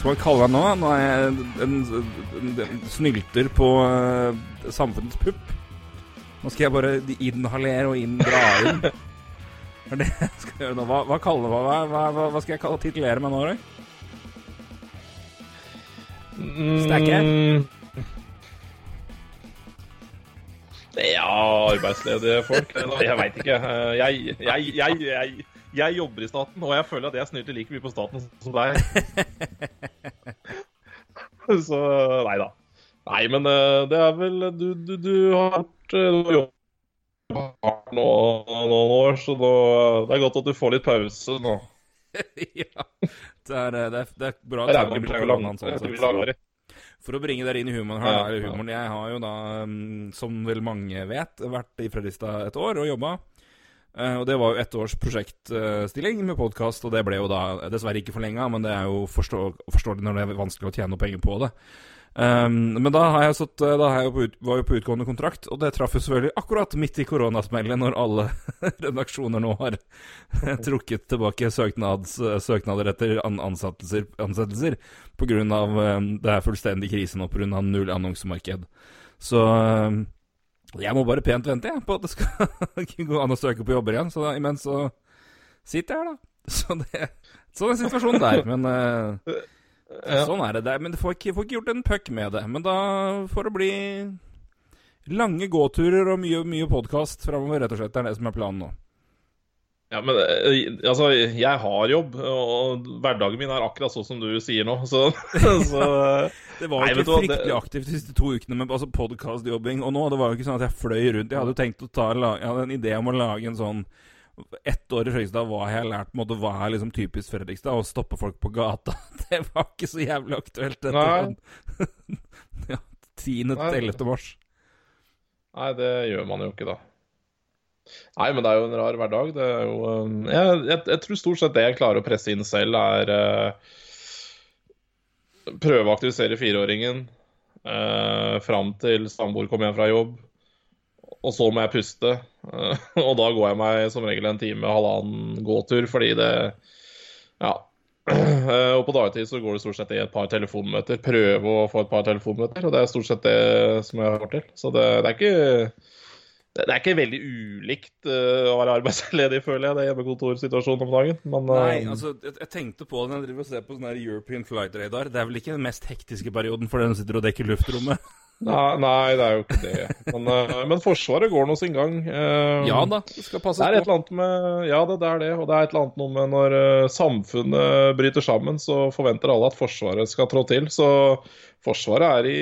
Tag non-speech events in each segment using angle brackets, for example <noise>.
Hva skal man kalle meg nå? Nå er jeg en, en, en snylter på uh, samfunnets pupp. Nå skal jeg bare inhalere og inn, dra inn. <laughs> Det er det jeg skal gjøre nå. Hva, hva, kaller, hva, hva, hva, skal jeg kalle, titulere meg nå, Roy? Stakke? Mm. Ja, arbeidsledige folk. Jeg veit ikke. Jeg, jeg, jeg, jeg, jeg jobber i staten, og jeg føler at jeg snylter like mye på staten som deg. <laughs> Så nei da. Nei, men eh, det er vel Du, du, du har vært eh, noen år, så nå, det er godt at du får litt pause nå. <laughs> ja. Det er, eh, det, er, det er bra med på at du koronaen, sånn det. For å bringe dere inn i humoren her, Ja, ja. humoren. Jeg har jo da, mm, som vel mange vet, vært i Fredrikstad et år og jobba. Eh, Og det var jo ett års prosjektstilling med podkast, og det ble jo da dessverre ikke forlenga, men det er jo forstå, forståelig når det er vanskelig å tjene noe penger på det. Um, men da, har jeg satt, da har jeg på var jeg på utgående kontrakt, og det traff jo selvfølgelig akkurat midt i koronasmellet, når alle <laughs> redaksjoner nå har <laughs> trukket tilbake søknads, søknader etter an ansettelser, ansettelser av um, det er fullstendig krise nå pga. null annonsemarked. Så um, jeg må bare pent vente jeg, på at det skal <laughs> gå an å søke på jobber igjen. Så da, imens så sitter jeg her, da. <laughs> Så det, sånn er situasjonen der. Men uh, Ja. sånn er det. der. Men du får ikke, får ikke gjort en puck med det. Men da får det bli lange gåturer og mye, mye podkast framover, rett og slett. Det er det som er planen nå. Ja, men eh, altså, jeg har jobb, og hverdagen min er akkurat sånn som du sier nå, så, <laughs> så Det var jo ikke fryktelig det- aktivt de siste to ukene med altså podkastjobbing. Og nå, det var jo ikke sånn at jeg fløy rundt. Jeg hadde jo tenkt å ta Jeg hadde en idé om å lage en sånn Ett år i Fredrikstad, hva har jeg lært måte, hva er liksom typisk Fredrikstad? Å stoppe folk på gata. <laughs> Det var ikke så jævlig aktuelt etter sånn <laughs> ja, 10. Nei. til 11. mars. Nei, det gjør man jo ikke, da. Nei, men det er jo en rar hverdag. Er jo um, jeg, jeg, jeg tror stort sett det jeg klarer å presse inn selv, er uh, Prøve å aktivisere fireåringen uh, fram til samboer kommer hjem fra jobb. Og så må jeg puste. Uh, <laughs> og da går jeg meg som regel en time, halvannen gåtur, fordi det Ja. <clears throat> Og på dagtid så går det stort sett i et par telefonmøter. Prøve å få et par telefonmøter, og det er stort sett det som jeg får til. Så det, det er ikke det er ikke veldig ulikt uh, å være arbeidsledig, <laughs> føler jeg, det hjemmekontorsituasjonen om dagen. Men uh... Nei, altså, jeg, jeg tenkte på det når jeg driver og ser på sånn her European Flight Radar. Det er vel ikke den mest hektiske perioden for den som sitter og dekker luftrommet? <laughs> nei, nei, det er jo ikke det. Men, eh, men Forsvaret går nå sin gang. Eh, Ja da, det skal passes Det er et på. eller annet med Ja, det, det er det. Og det er et eller annet noe med når eh, samfunnet bryter sammen, så forventer alle at Forsvaret skal trå til. Så Forsvaret er i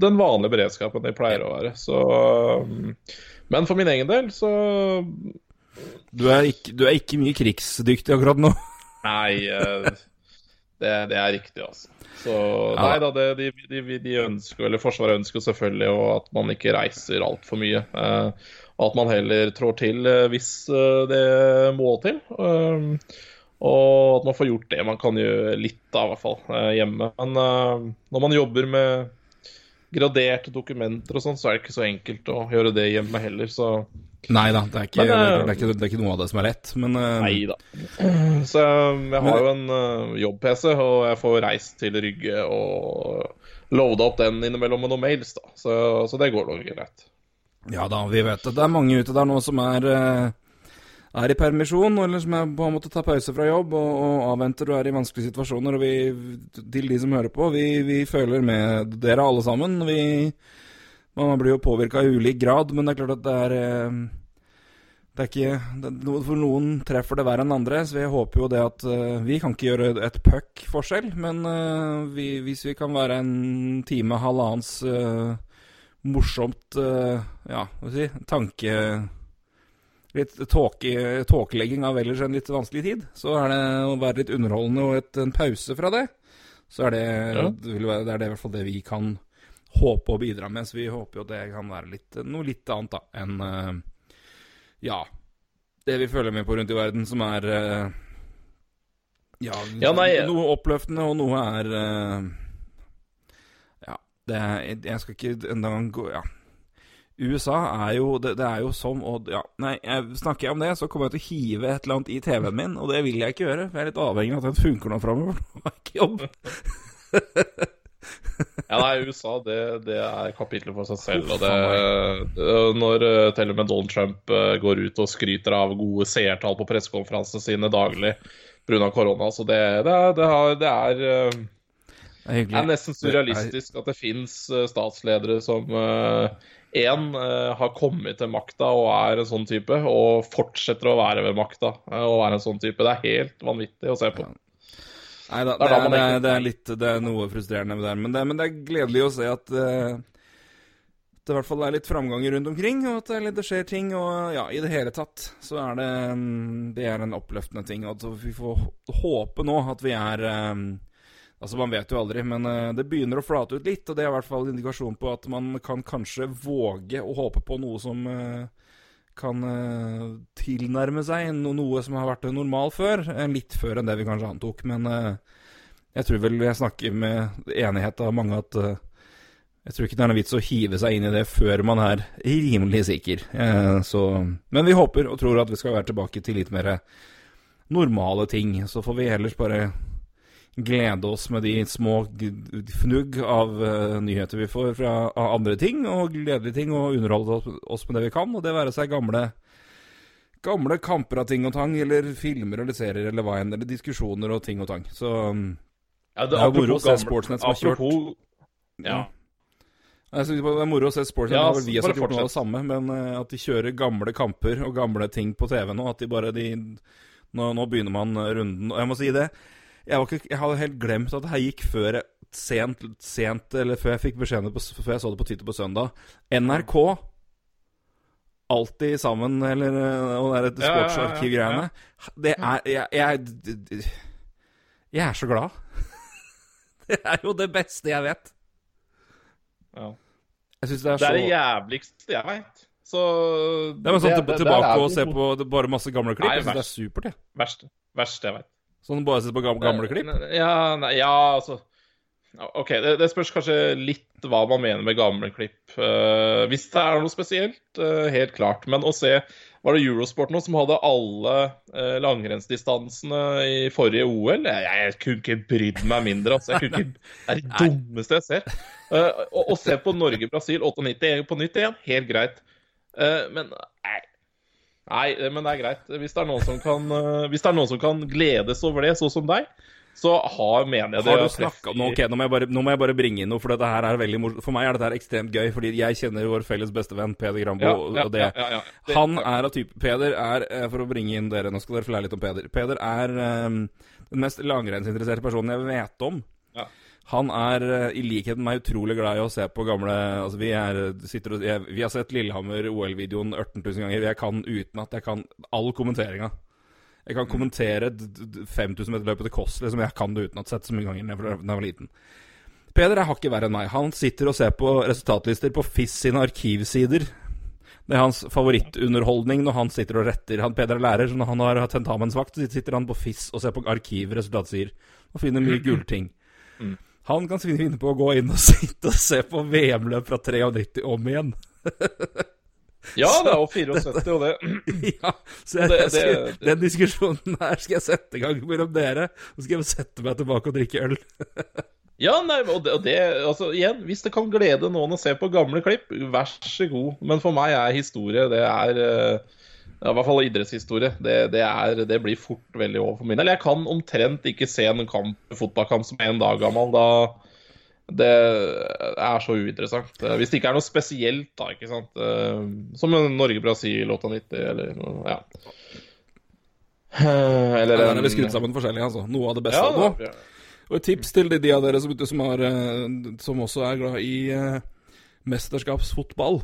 den vanlige beredskapen de pleier å være. Så Men for min egen del, så Du er ikke, du er ikke mye krigsdyktig akkurat nå. Nei, det, det er riktig, altså. Så Ja. nei da, det, de, de, de ønsker, eller Forsvaret ønsker selvfølgelig og at man ikke reiser altfor mye. Eh, at man heller trår til eh, hvis eh, det må til. Eh, og at man får gjort det man kan gjøre litt av, i hvert fall, eh, hjemme. Men eh, når man jobber med graderte dokumenter og sånn, så er det ikke så enkelt å gjøre det hjemme heller. Så Nei da, det er ikke, Men, det, eh, er, det, er ikke, det er ikke noe av det som er lett. Men eh, Nei da. Så jeg, jeg har jo en uh, jobb-PC, og jeg får reist til Rygge og loada opp den innimellom med noen mails, da. Så, så det går nok greit. ja da, vi vet det. Det er mange ute der nå som er, eh, er i permisjon, eller som er på en måte tar pause fra jobb og, og avventer og er i vanskelige situasjoner. Og vi, til de som hører på, vi, vi føler med dere alle sammen. Vi, man blir jo påvirka i ulik grad, men det er klart at det er eh, det er ikke, det, For noen treffer det verre enn andre, så vi håper jo det at eh, Vi kan ikke gjøre et puck-forskjell, men eh, vi, hvis vi kan være en time, halvannens uh, morsomt uh, Ja, hva skal vi si Tanke Litt tåke, tåkelegging av ellers en litt vanskelig tid. Så er det å være litt underholdende og et, en pause fra det. Så er det, Ja. det, være, det er det i hvert fall det vi kan håpe å bidra med. Så vi håper jo at det kan være litt, noe litt annet da, enn eh, ja, det vi følger med på rundt i verden, som er eh, ja, Ja, nei, noe oppløftende, og noe er eh, Ja, det er Jeg skal ikke engang gå Ja. USA er jo det, det, er jo som og, ja, Nei, jeg, snakker jeg om det, så kommer jeg til å hive et eller annet i TV-en min, og det vil jeg ikke gjøre. For jeg er litt avhengig av at den funker nå framover. Nå har jeg ikke jobb. <laughs> <laughs> Ja, nei, USA det, det er kapitlet for seg selv. Og det, det- når eh, til og med Donald Trump eh, går ut og skryter av gode seertall på pressekonferansene sine daglig pga. korona, så det, det, det, har, det er eh, Det er. Det nesten surrealistisk at det fins statsledere som én har kommet til makta og er en sånn type, og fortsetter å være ved makta eh, og være en sånn type. Det er helt vanvittig å se på. Nei da, Det det det, er, litt Det er noe frustrerende med det, men det, men det er gledelig å se at uh, det i hvert fall er litt framgang rundt omkring, og at det, det skjer ting. Og ja, i det hele tatt så er det mm, Det er en oppløftende ting. Og at vi får håpe nå at vi er um, Altså, man vet jo aldri, men eh, det begynner å flate ut litt, og det er i hvert fall indikasjon på at man kan kanskje våge å håpe på noe som eh, kan uh, tilnærme seg no noe som har vært normal før. eh, litt før enn det vi kanskje antok. Men uh, jeg tror vel jeg snakker med enighet av mange at uh, jeg tror ikke det er noe vits å hive seg inn i det før man er rimelig sikker. Så, men vi håper og tror at vi skal være tilbake til litt mer normale ting. Så får vi ellers bare glede oss med de små fnugg av uh, nyheter vi får fra andre ting, og gledelige ting, og underholde oss, med det vi kan. Og det være seg gamle Gamle kamper av ting og tang, eller filmer eller serier eller hva enn, eller diskusjoner og ting og tang. Så um, Ja, Det er moro å se Sportsnett Sportsnet som har kjørt. Ja. Jeg synes det er moro å se Sportsnet. Ja, Ja, vi har gjort noe av det samme, men eh, at de kjører gamle kamper og gamle ting på TV nå, at de bare de, nå, nå begynner man runden. Og jeg må si det, jeg, ikke, jeg hadde helt glemt at det her gikk før jeg, sent, sent, eller før jeg fikk beskjeden før jeg så det på Twitter på søndag. NRK Alltid sammen, eller eh, og det der sportsarkivgreiene. Det er jeg, jeg, jeg er så glad. <laughs> Det er jo det beste jeg vet. Ja. Jeg syns det er Det så er det jævligste jeg veit. Så Det er bare sånn til, det- det tilbake og se på bare masse gamle klipp. Nei, Jeg syns det er supert, jeg. Verste, verste jeg veit. Sånn bare sett på gamle, gamle klipp. Ja, nei, ja, altså OK, det, det spørs kanskje litt hva man mener med gamle klipp. Uh, hvis det er noe spesielt, uh, helt klart. Men å se Var det Eurosport nå som hadde alle uh, langrennsdistansene i forrige OL? Jeg, jeg kunne ikke brydd meg mindre. Altså. Jeg kunne ikke, <laughs> det er det dummeste jeg ser. Å, se på Norge-Brasil 98 på nytt igjen, helt greit. Men nei. Nei, men det er greit. Hvis det er kan, eh, hvis det er noen som kan gledes over det, sånn som deg, så har, mener jeg det Har du snakka nå, ok, nå, må jeg bare, nå må jeg bare bringe inn noe, for dette her er veldig morsomt. For meg er dette her ekstremt gøy, fordi jeg kjenner vår felles bestevenn Peder Grambo. Ja, ja, og det. ja. Det- Han er av type Peder er, eh, for å bringe inn dere, nå skal dere få lære litt om Peder. Peder er um, den mest langrennsinteresserte personen jeg vet om. Ja. Han er, eh, i likhet med meg, utrolig glad i å se på gamle Altså, vi er, sitter og jeg, Vi har sett Lillehammer OL-videoen 18 000 ganger. Jeg kan uten at jeg kan all kommenteringa. Jeg kan kommentere d- d- 5000 meter løpet til Kåss, liksom. Jeg kan det uten at jeg har sett så mange ganger da jeg var- liten. Peder er hakket verre enn meg. Han sitter og ser på resultatlister på FIS sine arkivsider. Det er hans favorittunderholdning når han sitter og retter. Han Peder er lærer, så når han har tentamensvakt, sitter han på FIS og ser på arkivresultatsider og finner mye <clears throat> gullting. Mm. Han kan finne på å gå inn og <laughs> sitte og se på VM-løp fra 93 om igjen. <laughs> Ja, det er jo 74, og det <laughs> ja, så jeg, Det- det, skal, det- den diskusjonen her skal jeg sette i gang mellom dere. Så skal jeg sette meg tilbake og drikke øl. Ja, nei, og det, Altså, igjen, hvis det kan glede noen å se på gamle klipp, vær så god. Men for meg er historie Det er eh, ja, I hvert fall idrettshistorie. Det, det, er, det blir fort veldig over for min del. Jeg kan omtrent ikke se en kamp, fotballkamp som er en dag gammel. Da Det er så uinteressant. Eh, Hvis det ikke er noe spesielt, da, ikke sant. Eh, Som Norge-Brasil 98, eller ja. Eh, Eller en Ja, vi skrudd sammen forskjellig, altså. Noe av det beste. Ja, nå. Og et tips til de, de av dere som, som, har, som også er glad i mesterskapsfotball.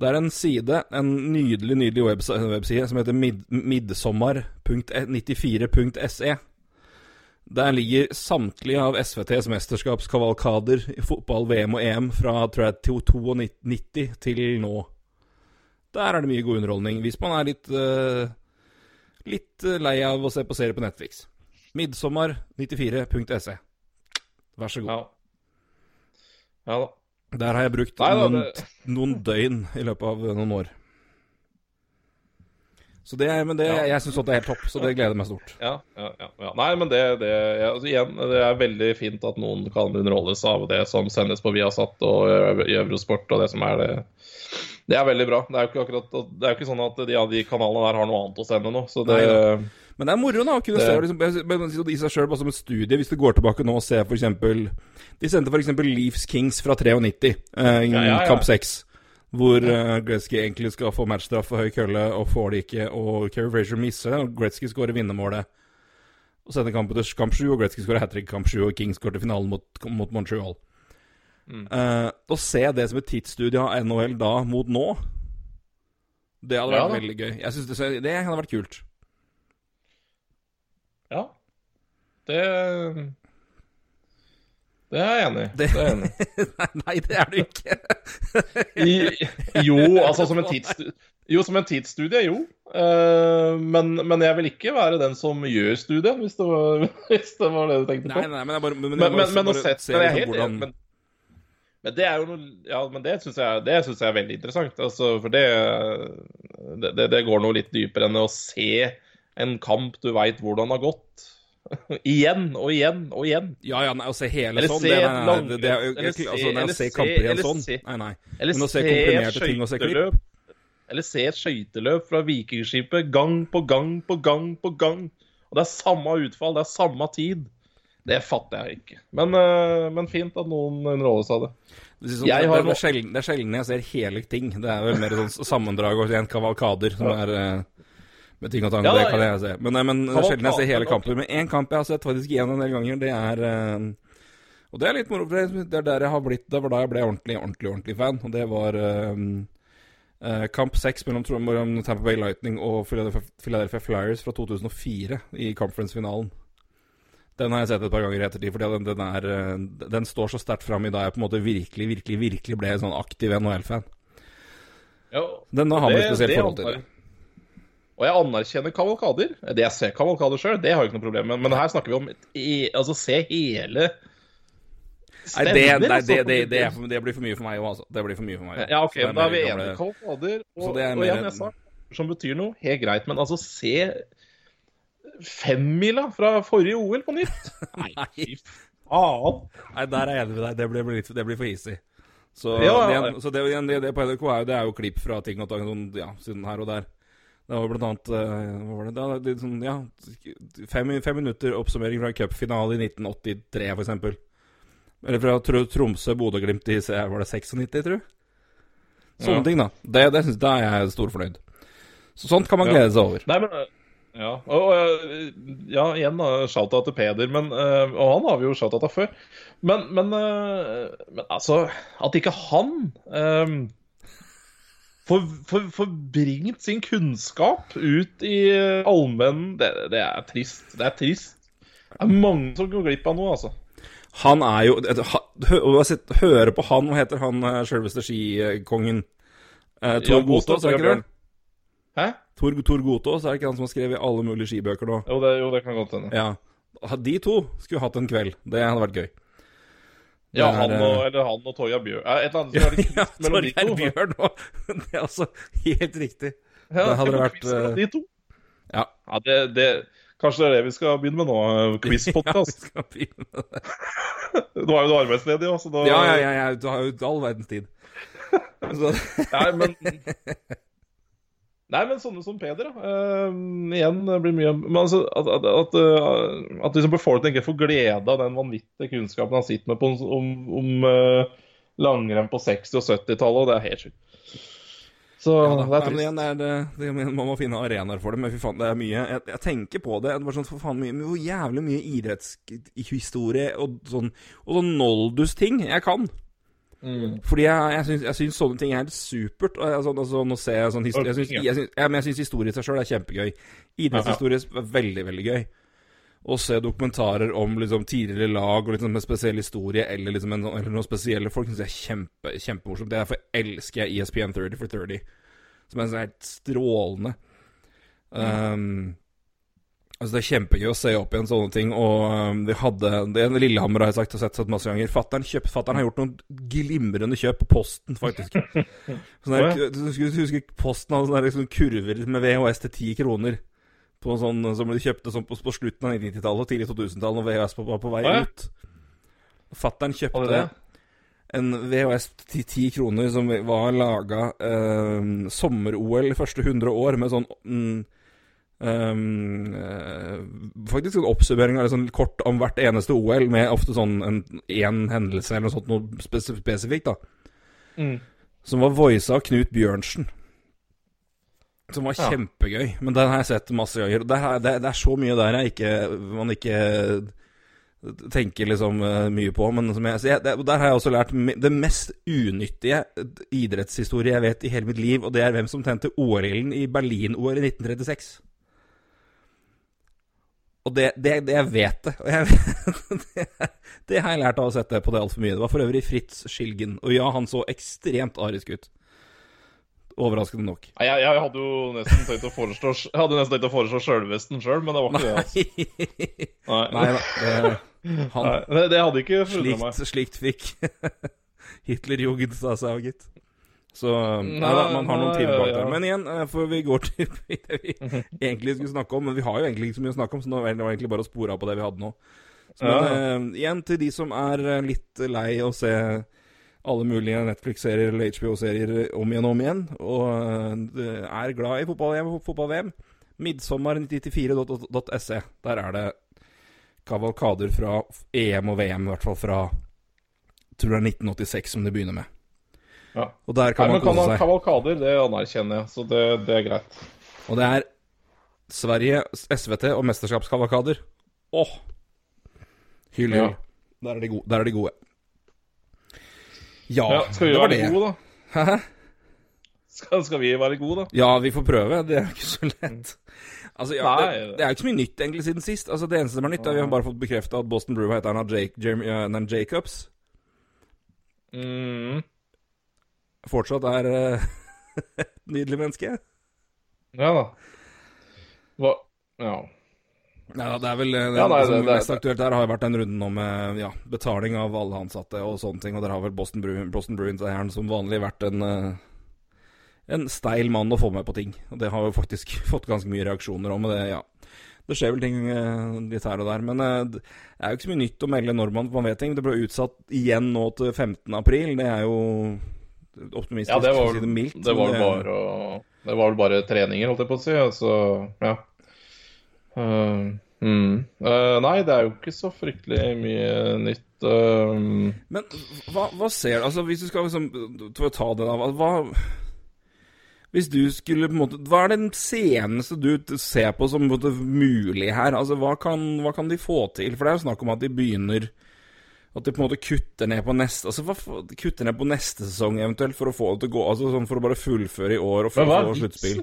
Det er en side, en nydelig nydelig webside, webside, som heter mid, midsommar.94.se. Der ligger samtlige av SVTs mesterskapskavalkader i fotball, VM og EM fra tror jeg, 92 til nå. Der er det mye god underholdning, hvis man er litt uh, litt eh, lei av å se på serier på Netflix. Midtsommer94.se. Vær så god. Ja. ja da. Der har jeg brukt Nei, da, det- noen døgn i løpet av noen år. Så det, men det, Ja. jeg syns det er helt topp, så det gleder meg stort. Ja, ja, ja, ja. Nei, men det, det altså, igjen, det er veldig fint at noen kan underholdes av det som sendes på Viasat og i Eurosport og det som er det. Det er veldig bra. Det er jo ikke akkurat Det er jo ikke sånn at de, ja, de kanalene der har noe annet å sende nå, så det Nei Men det er moro da, å kunne Det- se liksom, i seg sjøl som et studie, hvis du går tilbake nå og ser f.eks. De sendte f.eks. Leafs Kings fra 93, eh, ja, ja. kamp 6. Hvor uh, Gretzky egentlig skal få matchstraff for høy kølle, og får det ikke. Og Kerry Frazier misser det, og Gretzky skårer vinnermålet. Og sender kampen til kamp 7, og Gretzky skårer hat trick kamp 7, og Kings går til finalen mot, mot Montreal. Mm. Uh, å se det som et tidsstudie av NHL da mot nå, det hadde vært Ja veldig gøy. Jeg synes det, det hadde vært kult. Ja. Det Det er jeg enig i. Det- Det enig. <laughs> Nei, det er du ikke. <laughs> I- Jo, altså som en tidsstudie Jo, som en tidsstudie, jo. Eh, men, men jeg vil ikke være den som gjør studien, hvis det var, <laughs> hvis det, var det du tenkte på. Nei, nei, men jeg bare Men, men, men, men, bare sett, se men liksom helt hvordan- men, men det er jo noe Ja, men det syns jeg, jeg er veldig interessant. Altså, for det, det, det, det går noe litt dypere enn å se en kamp du veit hvordan har gått. <laughs> igjen og igjen og igjen. Ja, ja, nei, å se hele Eller sånn se det, et nei, nei, langt- det, er eller altså, eller jeg ser se- kamper igjen sånn Nei, nei. Men å se komprimerte ting og se klipp. Eller se et skøyteløp fra Vikingskipet gang på gang på gang på gang. Og det er samme utfall, det er samme tid. Det fatter jeg ikke. Men, øh, men fint at noen underholdes av det. Det, sånn, det, har det, er sjelden, det er sjelden jeg ser hele ting. Det er vel mer sånn sammendrag og en kavalkader som er eh, med ting og tang. Ja, det kan jeg se. Men, nei, men det sjelden jeg ser hele kamper. Men én kamp jeg har sett faktisk igjen en del ganger, det er eh, Og det er litt moro, for det det er der jeg har blitt Det var da jeg ble ordentlig, ordentlig, ordentlig fan. Og det var eh, kamp seks mellom, mellom Tampa Bay Lightning og Philadelphia, Philadelphia Flyers fra 2004 i conference-finalen. Den har jeg sett et par ganger i ettertid, fordi den, den, er, den står så sterkt fram i da jeg på en måte virkelig, virkelig, virkelig ble en sånn aktiv NHL-fan. Den har vi det- spesielt forhold til. Og jeg anerkjenner kavalkader. Det jeg ser kavalkader sjøl, det har jeg ikke noe problem med. Men her snakker vi om et, altså se hele Nei, det, nei, altså, det, det, det, er det blir for mye for meg òg, altså. Det blir for mye for meg. også. Ja, OK, men da er vi enige. Kavalkader og, er mer- igjen, jeg sa, som betyr noe, helt greit. Men altså, se femmila fra forrige OL på nytt. <laughs> Nei, fy faen. Nei, der er jeg enig med deg. Det blir, blir litt, det blir for easy. Så, Ja, ja. det, så det, det, det på NRK er jo, det er jo klipp fra ting og tang sånn, ja, siden her og der. Det var blant annet eh, Hva var det? da? det, sånn, ja, fem, fem minutter oppsummering fra cupfinale i 1983, for eksempel. Eller fra Tro- Tromsø-Bodø-Glimt i var det 96, tror jeg? Sånne Ja. ting, da. Det, det synes, da er jeg storfornøyd. Så sånt kan man glede seg over. Nei, men Ja, og, øh, ja igjen shout-out til Peder, men, øh, og han har vi jo shout-out av før. Men, men, men altså At ikke han øh, får, for, forbringt sin kunnskap ut i allmenn, allmennen, det, det er trist. Det er trist. Det er mange som går glipp av noe, altså. Han er jo Høre på han, hva heter han eh, sjølveste skikongen? Eh, Tor Jan Gotaas, er ikke det? Hæ? Tor, Tor Gotaas, er det ikke han som har skrevet alle mulige skibøker nå? Jo, det, jo, det kan godt hende. Ja. De to skulle hatt en kveld. Det hadde vært gøy. Ja, han og, øh, eller han og Toya Bjørn. Et eller annet som er litt <laughs> quiz mellom de to. Bjørn. <laughs> Det er altså helt riktig. Ja, det hadde vært, øh, de to. Ja. Ja, det, det, kanskje det er det vi skal begynne med nå? <laughs> Ja, vi skal begynne med det. Nå er jo du arbeidsledig, også, da Ja, ja, ja, ja, du har jo all verdens tid. Så, Nei, men Nei, men sånne som Peder, da. Uh, igjen det blir mye Men altså, at, at, at, uh, at liksom befolkningen ikke får glede av den vanvittige kunnskapen han sitter med på, om, om uh, langrenn på 60- og 70-tallet, det er helt sjukt. Så ja, det er Nei, men igjen, det er det, det, man må finne arenaer for det. Men fy faen, det er mye Jeg, jeg tenker på det. det sånn, for faen, mye, hvor jævlig mye idrettshistorie og sånn Og sånn Noldus-ting jeg kan. Mm. Fordi jeg, jeg, syns, jeg syns sånne ting er supert. Altså, altså, nå ser jeg sånn historie Jeg syns, jeg syns, ja, men jeg syns historie i seg sjøl er kjempegøy. Idrettshistorie er veldig, veldig gøy. å se dokumentarer om liksom tidligere lag og liksom en spesiell historie eller, liksom en, eller noen spesielle folk, syns jeg er kjempe, kjempemorsomt. Derfor elsker jeg ESPN 30 for 30, som er helt strålende. Um, altså Det er kjempegøy å se opp igjen sånne ting. Og um, de hadde det Lillehammer har jeg sagt og sett, sett masse ganger. Fattern har gjort noen glimrende kjøp på Posten, faktisk. <laughs> Sånn der, du husker, Posten hadde sånne liksom, kurver med VHS til 10 kroner. På sånn, som de kjøpte sånn på, på slutten av 90-tallet og tidlig 2000-tallet, når VHS var på vei Å, ja. ut. Fattern kjøpte en VHS til 10 kroner som var laga eh, sommer-OL de første 100 år, med sånn mm, eh, Faktisk en oppsummering av sånn kort om hvert eneste OL, med ofte sånn en én hendelse eller noe sånt noe spes spesifikt, da. Mm. Som var voisa av Knut Bjørnsen. Som var Ja. kjempegøy. Men den har jeg sett masse ganger. Det er, det, det er så mye der jeg ikke, man ikke tenker liksom eh, mye på. Men som jeg, der har jeg også lært det mest unyttige idrettshistorie jeg vet i hele mitt liv, og det er hvem som tente OL-ilden i Berlin-OL i 1936. Og det, det, det jeg vet det. Og jeg, det. <laughs> Det har jeg lært av å sette på det altfor mye. Det var for øvrig Fritz Schilgen. Og ja, han så ekstremt arisk ut. Overraskende nok. Nei, Jeg, jeg hadde jo nesten tenkt å foreslå Jeg hadde nesten tenkt å foreslå sjølvesten sjøl, men det var ikke det. Altså. Nei, Nei. nei han, Nei, det, hadde ikke funnet meg. slikt, fikk <laughs> Hitlerjugend sa seg, gitt. Så nei, ja, da, man har noen timer bak der. Men igjen, eh, for vi går til <laughs> det vi <laughs> egentlig skulle snakke om. Men vi har jo egentlig ikke så mye å snakke om, så nå var det egentlig bare å spore av på det vi hadde nå. Så, men eh, igjen, til de som er eh, litt lei å se alle mulige Netflix-serier eller HBO-serier om igjen og om igjen, og eh, er glad i fotball-VM og fotball-VM, midtsommer94.se. Der er det kavalkader fra EM og VM, i hvert fall fra tror det er 1986 som det begynner med. Ja. Og der kan Nei, man kose seg. kavalkader, det anerkjenner jeg, så det, det er greit. Og det er Sverige, SVT og mesterskapskavalkader. Åh! Hyll, hyll. Ja. Der, er de gode. der er de gode. Ja, Ja, skal vi det var være det. gode, da? Hæ? Skal, skal vi være gode, da? Ja, vi får prøve. Det er jo ikke så lett. Altså, ja, det, det er jo ikke så mye nytt egentlig siden sist. Altså, Det eneste som er nytt, er vi har bare fått bekrefta at Boston Brew heter han av Jake, Jeremy, uh, Jacobs. Mm. Fortsatt er uh, <laughs> et nydelig menneske. Ja da. Hva Ja. Ja, det er vel eh, det, Ja, nei, det- det- mest aktuelt der har vært den runden nå med ja, betaling av alle ansatte og sånne ting. Og der har vel Boston, Bru Boston Bruins-eieren som vanlig vært en eh, en steil mann å få med på ting. Og det har jo faktisk <laughs> fått ganske mye reaksjoner om. Og det, ja, det skjer vel ting eh, litt her og der. Men eh, det er jo ikke så mye nytt å melde når man, man vet ting. Det ble utsatt igjen nå til 15. april. Det er jo optimistisk, ja, det var si det mildt. det var bare og, Det var vel bare treninger, holdt jeg på å si. Altså, ja. Uh, mm. Uh, nei, det er jo ikke så fryktelig mye nytt. Uh, Men hva, hva ser du Altså, hvis du skal liksom ta det, da. Hva, Hvis du skulle på en måte Hva er den seneste du ser på som på måte mulig her? Altså, hva kan, hva kan de få til? For det er jo snakk om at de begynner At de på en måte kutter ned på neste Altså, hva kutter ned på neste sesong eventuelt for å få det til å gå Altså sånn for å bare fullføre i år og for Men hva å er få sluttspill.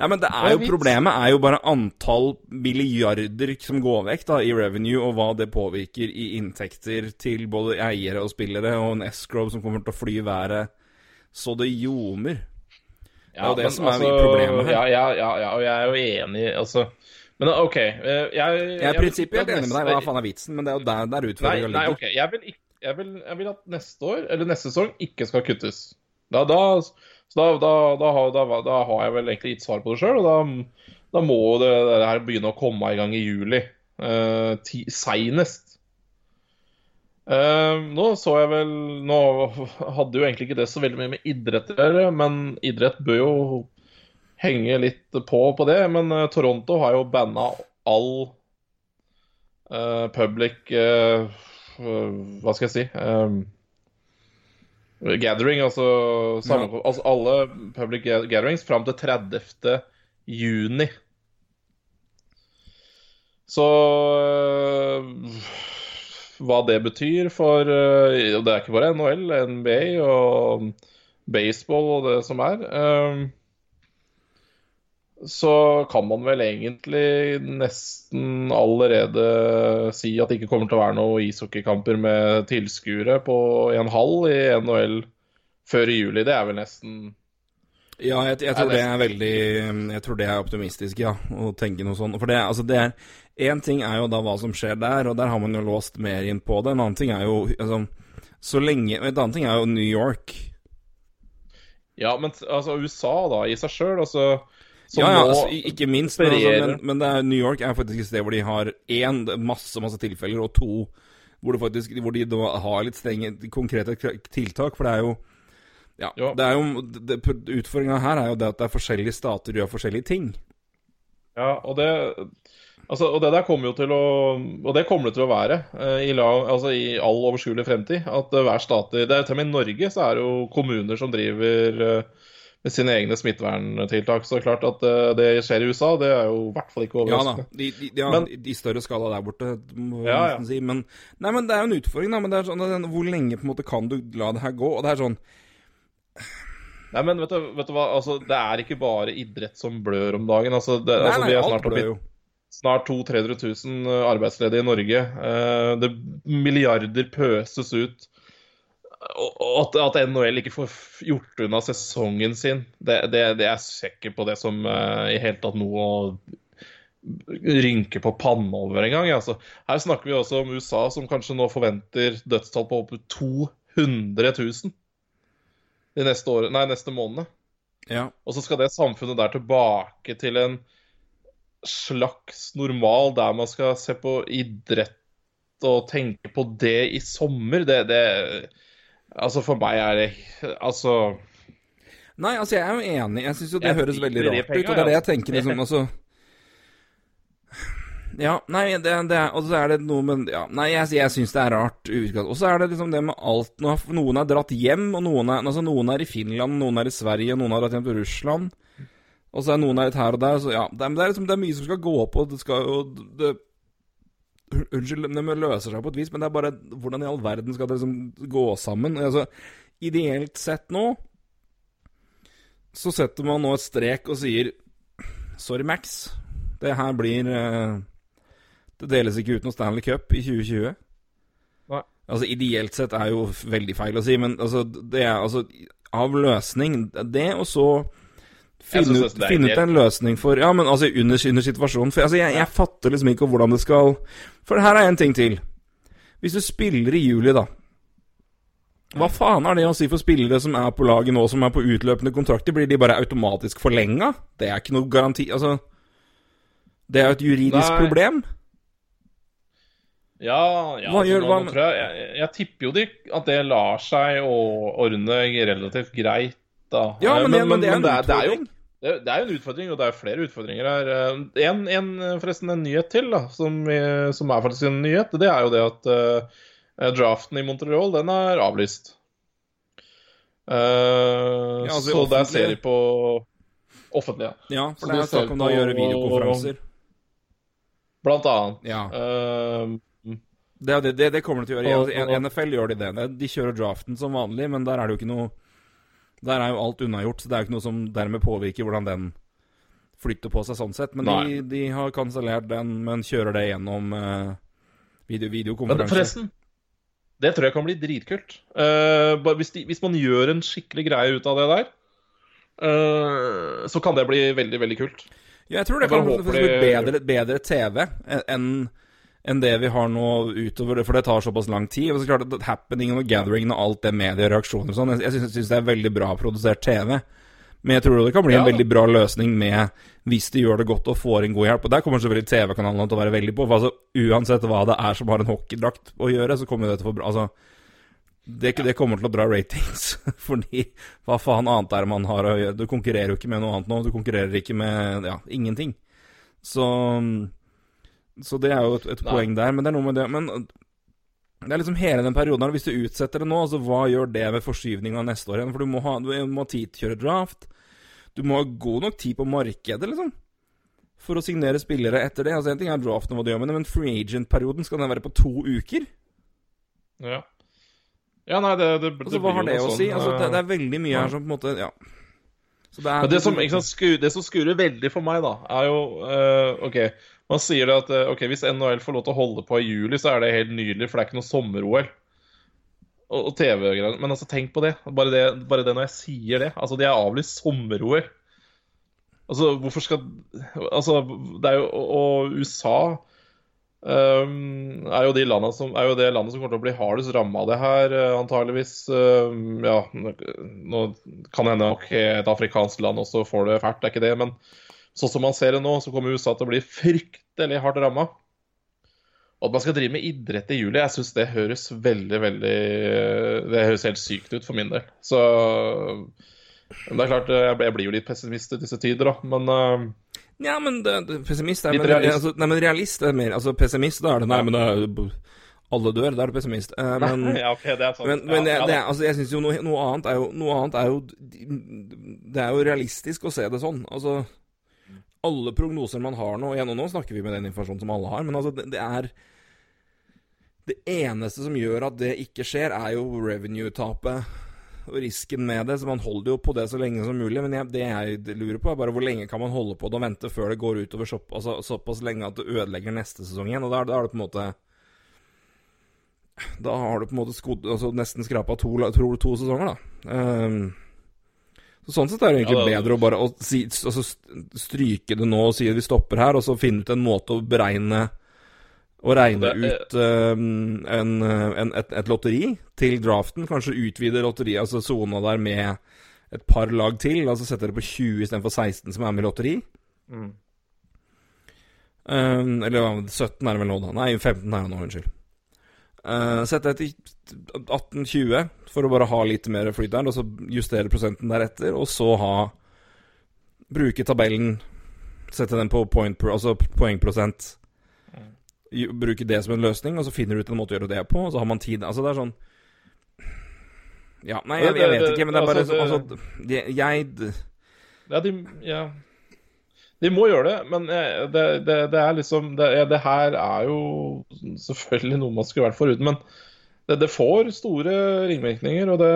Nei, men det er jo? Problemet er jo bare antall milliarder som går vekk da, i revenue, og hva det påvirker i inntekter til både eiere og spillere, og en escrow som kommer til å fly i været så det ljomer. Det er jo det som er problemet her. Ja, ja, ja, ja, og jeg er jo enig, altså. Men OK. eh, Jeg, jeg, Jeg er prinsipielt enig med deg, hva faen er vitsen? Men det er jo der, der utfordringa ligger. nei, ok, jeg vil, ikke, jeg, vil, jeg vil at neste år, eller neste sesong, ikke skal kuttes. Da, da, da, da, da, har, jeg vel egentlig gitt svar på det sjøl, og da, må det, det her begynne å komme i gang i juli. Uh, Seinest. Uh, nå så jeg vel Nå hadde jo egentlig ikke det så veldig mye med idrett å gjøre, men idrett bør jo henge litt på på det. Men eh, Toronto har jo banna all uh, public uh, Hva skal jeg si um, Gathering, altså, sammen, altså alle public gatherings fram til 30. juni. Så hva det betyr for Det er ikke bare NHL, NBA og baseball og det som er. eh, så kan man vel egentlig nesten allerede si at det ikke kommer til å være noen ishockeykamper med tilskuere på en halv i NHL før i juli. Det er vel nesten Ja, jeg, jeg tror det er veldig Jeg tror det er optimistisk, ja, å tenke noe sånt. For det, altså det er Én ting er jo da hva som skjer der, og der har man jo låst mer inn på det. En annen ting er jo altså, Så lenge En annen ting er jo New York. Ja, men altså USA, da, i seg sjøl, altså ja, ja, altså, ikke minst. Men, altså, men, men er, New York er faktisk et sted hvor de har én masse masse tilfeller, og to hvor, det faktisk, hvor de har litt strenge, konkrete tiltak. For det er jo Ja, ja. det er jo Utfordringa her er jo det at det er forskjellige stater gjør forskjellige ting. Ja, og det Altså, og det der kommer jo til å Og det kommer det til å være eh, i, la, altså i all overskuelig fremtid. At uh, hver stat det er, Til og med i Norge så er det jo kommuner som driver uh, med sine egne smitteverntiltak. Så det er klart at uh, det skjer i USA, det er jo i hvert fall ikke overraskende. Ja da, de, de, ja, men, i større skala der borte, må ja, ja. si. Men, nei, men det er jo en utfordring, da. Men det er sånn, hvor lenge på en måte kan du la det her gå? Og det er sånn Nei, men vet du, vet du hva, altså, det er ikke bare idrett som blør om dagen. Altså, det, nei, altså, nei, alt blør jo snart 200 000-300 000 arbeidsledige i Norge. Eh, det Milliarder pøses ut. Og at, NHL ikke får gjort unna sesongen sin, det, det, det er jeg ikke på det som uh, i hele tatt noe å rynke på panna over engang. Altså, her snakker vi også om USA, som kanskje nå forventer dødstall på opp 200 000 de neste, året, nei, neste månedene. Ja. Og så skal det samfunnet der tilbake til en slags normal der man skal se på idrett og tenke på det i sommer, det, det Altså, for meg er det Altså Nei, altså, jeg er jo enig. Jeg syns jo det høres veldig rart ut, og det er det jeg tenker liksom, altså ja, nei, det, det er, og så er det noe med ja, Nei, jeg, jeg syns det er rart. Og så er det liksom det med alt Noen er dratt hjem, og noen er, altså, noen er i Finland, noen er i Sverige, noen har dratt hjem til Russland. Og så er noen litt her og der. Så ja, det er, det er, liksom, det er mye som skal gå opp, og det skal jo det, Unnskyld, det løser seg på et vis, men det er bare Hvordan i all verden skal det liksom gå sammen? Altså, ideelt sett nå så setter man nå et strek og sier Sorry, Max. Det her blir uh, Det deles ikke ut noen Stanley Cup i 2020. Nei. Altså, ideelt sett er jo veldig feil å si, men altså, det er altså Av løsning Det, og så finne ut, finne ut en løsning for Ja, men altså under, under situasjonen For altså, jeg, jeg, fatter liksom ikke hvordan det skal For her er en ting til. Hvis du spiller i juli, da Hva faen er det å si for spillere som er på laget nå, som er på utløpende kontrakter? Blir de bare automatisk forlenga? Det er ikke noe garanti Altså Det er jo et juridisk Nei. problem. Ja, ja hva gjør, hva, jeg, jeg, jeg, tipper jo de, at det lar seg å ordne relativt greit, da. Ja, men, men, men, men det, er en utfordring. Det, det, er jo en utfordring, og det er flere utfordringer her. Eh, en, en forresten en nyhet til, da, som, som, er faktisk en nyhet. Det er jo det at uh, draften i Montreal, den er avlyst. Uh, ja, altså så det er serie på offentlige. Ja, for så det er snakk om da å gjøre videokonferanser. Blant annet. Ja. Uh, det, det, det, kommer de til å gjøre. I NFL gjør de det. De kjører draften som vanlig, men der er det jo ikke noe der er jo alt unnagjort, så det er jo ikke noe som dermed påvirker hvordan den flytter på seg sånn sett. Men de, de, har kansellert den, men kjører det gjennom uh, video, videokonferanse. Forresten, det tror jeg kan bli dritkult. Uh, hvis, de, hvis, man gjør en skikkelig greie ut av det der, uh, så kan det bli veldig, veldig kult. Ja, jeg tror det jeg kan bli bedre, bedre TV enn enn det vi har nå utover, for det tar såpass lang tid. Og så klart at Happeningen og gatheringen og alt det mediereaksjoner og sånn, jeg, jeg syns det er veldig bra produsert TV. Men jeg tror det kan bli en veldig bra løsning med hvis de gjør det godt og får en god hjelp. Og der kommer selvfølgelig TV-kanalene til å være veldig på. For altså, uansett hva det er som har en hockeydrakt å gjøre, så kommer det til å få bra Altså, det, det, kommer til å dra ratings. <laughs> Fordi hva faen annet er det man har å gjøre? Du konkurrerer jo ikke med noe annet nå. Du konkurrerer ikke med ja, ingenting. Så så det er jo et, et poeng der. Men det er noe med det Men det er liksom hele den perioden her. Hvis du utsetter det nå, altså hva gjør det med forskyvninga neste år igjen? For du må ha, du må ha tid til å kjøre draft. Du må ha god nok tid på markedet, liksom. For å signere spillere etter det. Altså En ting er draften hva du gjør med det, men free agent-perioden, skal den være på to uker? Ja. Ja, nei, det, det, det altså, Hva har det å si? Altså, det, det, er veldig mye her som på en måte Ja. Så det, er, det som, sant, <laughs> skur, det som skurer veldig for meg, da, er jo uh, OK, man sier det at eh, ok, hvis NHL får lov til å holde på i juli, så er det helt nydelig, for det er ikke noe sommer-OL. Og, TV-greier. Men altså, tenk på det. Bare, det. bare det når jeg sier det. Altså, de er avlyst sommer-OL. Altså, hvorfor skal Altså, det er jo Og USA um, er jo de landene som er jo det landet som kommer til å bli hardest ramma av det her, uh, antageligvis. Um, ja, nå kan det hende nok et afrikansk land også får det fælt, det er ikke det. Men sånn som man ser det nå, så kommer USA til å bli fryktelig hardt ramma. Og at man skal drive med idrett i juli, jeg syns det høres veldig, veldig Det høres helt sykt ut for min del. Så men det er klart, jeg blir jo litt pessimist i disse tider, da. Men uh, Ja, men det, pessimist er men, realist. Altså, nei, men realist er mer Altså, pessimist, da er det Nei, men det er Alle dør, da er du pessimist. Eh, men <laughs> ja, ok, det er sant. Men, men det, ja, det, altså, jeg syns jo noe, noe annet er jo Noe annet er jo Det er jo realistisk å se det sånn. Altså Alle prognoser man har nå Igjen, og nå snakker vi med den informasjonen som alle har, men altså, det, det er Det eneste som gjør at det ikke skjer, er jo revenue-tapet og risken med det. Så man holder jo på det så lenge som mulig. Men jeg, det jeg lurer på, er bare hvor lenge kan man holde på det og vente før det går utover så, altså, såpass lenge at det ødelegger neste sesong igjen. Og da, er det- på en måte da har du på en måte skodd, altså nesten skrapa to, to, to sesonger, da. Ehm, så sånn sett er det egentlig Ja, det- bedre å bare å si, altså stryke det nå og si at vi stopper her, og så finne ut en måte å beregne Å regne Det er- ut ehm, en, en, et, et lotteri til draften. Kanskje utvide lotteriet, altså sona der med et par lag til. Altså sette det på 20 istedenfor 16 som er med i lotteri. Mm. Um, eller 17 er det vel nå, da. Nei, 15 er det nå, unnskyld. Uh, Sette det til 18-20 for å bare ha litt mer flyt der, og så justere prosenten deretter, og så ha Bruke tabellen, sette den på point altså poengprosent. Bruke det som en løsning, og så finner du ut en måte å gjøre det på, og så har man tid Altså, det er sånn Ja, nei, jeg, jeg vet ikke, men det er bare Altså, jeg, Altså, det- jeg Ja, de, ja. De må gjøre det, men eh, det, det, det er liksom det, det her er jo selvfølgelig noe man skulle vært foruten, men det, får store ringvirkninger, og det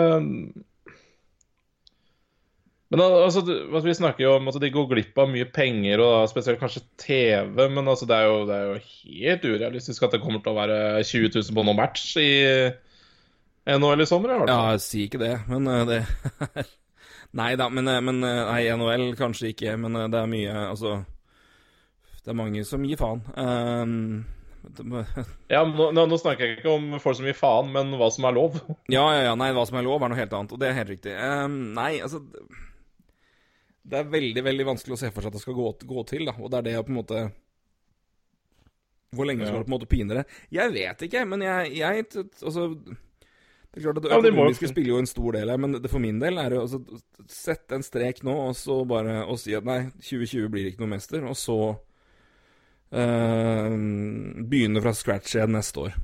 Men altså, altså, Vi snakker jo om at de går glipp av mye penger, og da spesielt kanskje TV, men altså, er jo, det er jo helt urealistisk at det kommer til å være 20 000 på noen match i NHL i sommer. i hvert fall. Ja, si ikke det, men eh, det <laughs> Nei da, men, eh, men eh, Nei, NHL kanskje ikke, men eh, det er mye Altså Det er mange som gir faen. Um, <laughs> Ja, nå, nå, snakker jeg ikke om folk som gir faen, men hva som er lov. <laughs> ja, ja, ja. Nei, hva som er lov, er noe helt annet, og det er helt riktig. Um, nei, altså Det er veldig, veldig vanskelig å se for seg at det skal gå, gå til, da, og det er det jeg på en måte Hvor lenge skal du på en måte pine det? Jeg vet ikke, men jeg, jeg Altså det er klart at Det Ja, spiller jo en stor del her, men det, for min del er det altså Sette en strek nå, og så bare og si at nei, 2020 blir ikke noe mester, og så øh, begynne fra scratch igjen neste år.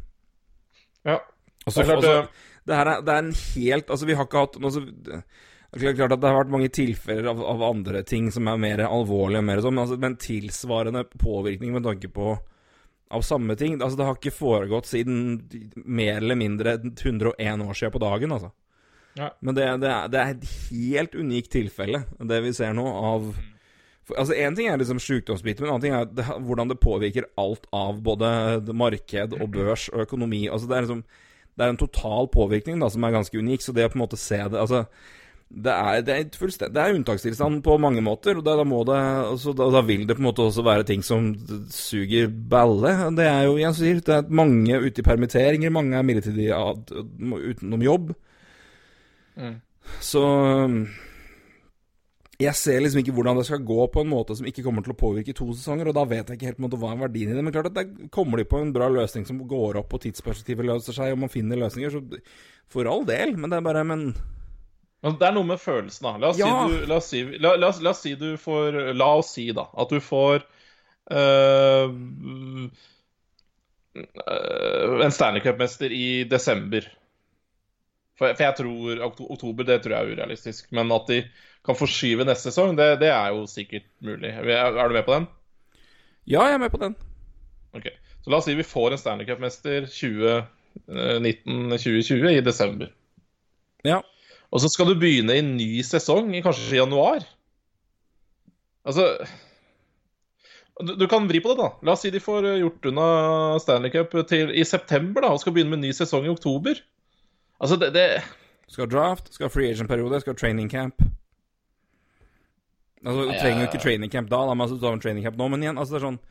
Ja. Og så, Det er klart, eh, det her er, det er en helt Altså, vi har ikke hatt altså, det er klart at det har vært mange tilfeller av, av andre ting som er mer alvorlige, mer sånn, men, altså, men tilsvarende påvirkning med tanke på av samme ting Altså, det har ikke foregått siden mer eller mindre 101 år siden på dagen, altså. Ja. Men det, det, er, det er et helt unikt tilfelle, det vi ser nå, av for, Altså, Én ting er liksom sykdomsbiten, men en annen ting er det, hvordan det påvirker alt av både marked og børs og økonomi. Altså, det er liksom Det er en total påvirkning da, som er ganske unik, så det å på en måte se det Altså, det er, det er, det er unntakstilstand på mange måter, og da, da det altså, da, da vil det på en måte også være ting som suger balle. Det er jo, jeg sier, det er mange ute i permitteringer, mange er midlertidig utenom jobb. Mm. Så jeg ser liksom ikke hvordan det skal gå på en måte som ikke kommer til å påvirke to sesonger, og da vet jeg ikke helt på en måte hva er verdien i det. Men klart at der kommer de på en bra løsning som går opp, og tidsperspektivet løser seg, og man finner løsninger, så for all del. Men det er bare Men Men det er noe med følelsen, da. La oss, Ja. si, du, la oss, si, la, la, oss- oss si du får La oss si, da, at du får øh, øh, en Stanley Cup-mester i desember. For, for jeg tror oktober det tror jeg er urealistisk. Men at de kan forskyve neste sesong, det, det er jo sikkert mulig. Er, er du med på den? ja, jeg er med på den. Ok. Så la oss si vi får en Stanley Cup-mester 2019-2020 i desember. Ja. Og så skal du begynne i en ny sesong, kanskje i januar. Altså du, du kan vri på det, da. La oss si de får gjort unna Stanley Cup til, i september da, og skal begynne med en ny sesong i oktober. Altså, det, det Skal draft, skal free agent-periode, skal training camp. Altså, Du trenger jo ikke training camp da, da men altså, du har en training camp nå, men igjen, altså det er sånn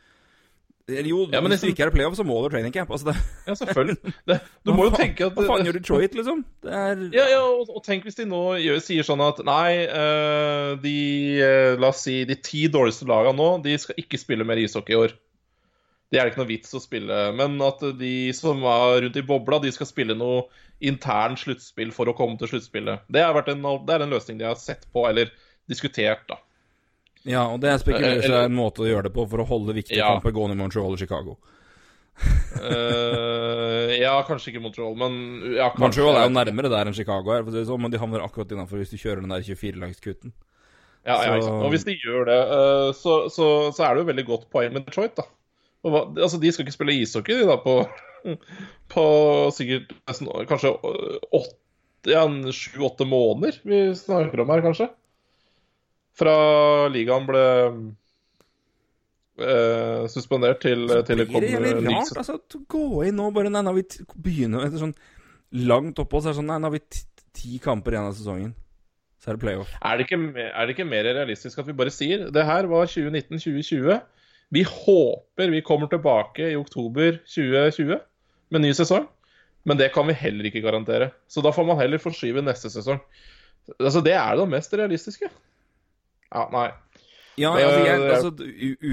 Jo, Ja, men hvis du liksom- ikke er i playoff, så må du training camp. Altså, det, Ja, selvfølgelig. Det, du må jo tenke at Hva faen gjør Detroit, liksom? Det er Ja, ja og, og tenk hvis de nå gjør, sier sånn at nei, uh, de uh, La oss si de ti dårligste lagene nå, de skal ikke spille mer ishockey i år. Det er det ikke noe vits å spille. Men at de som var rundt i bobla, de skal spille noe intern sluttspill for å komme til sluttspillet. Det, det er en løsning de har sett på, eller diskutert, da. Ja, og det spekulerer seg Eller- en måte å gjøre det på for å holde viktige Ja. kamper gående i Montreal og Chicago. uh, ja, kanskje ikke Montreal, men ja, kanskje. Montreal er jo nærmere der enn Chicago er, for å si det sånn, men de havner akkurat innafor hvis du kjører den der 24-langskutten. Ja, ja, Så-. Og hvis de gjør det, uh, så, så, så er det jo veldig godt poeng med Detroit, da. Hva, altså, de skal ikke spille ishockey, de da, på, <laughs> på sikkert nesten, kanskje åtte, ja, sju-åtte måneder vi snakker om her, kanskje. Fra ligaen ble Uh, suspendert til, til det blir det jævlig rart, altså, å gå inn nå bare Nei, nå har vi begynner etter sånn langt opphold, så er det sånn Nei, nå har vi ti kamper igjen av sesongen. Så er det playoff. Er det, ikke, er det ikke mer realistisk at vi bare sier det her var 2019-2020? Vi håper vi kommer tilbake i oktober 2020 med ny sesong. Men det kan vi heller ikke garantere. Så da får man heller forskyve neste sesong. Altså, Det er det mest realistiske. Ja, nei. Ja, altså, jeg, altså,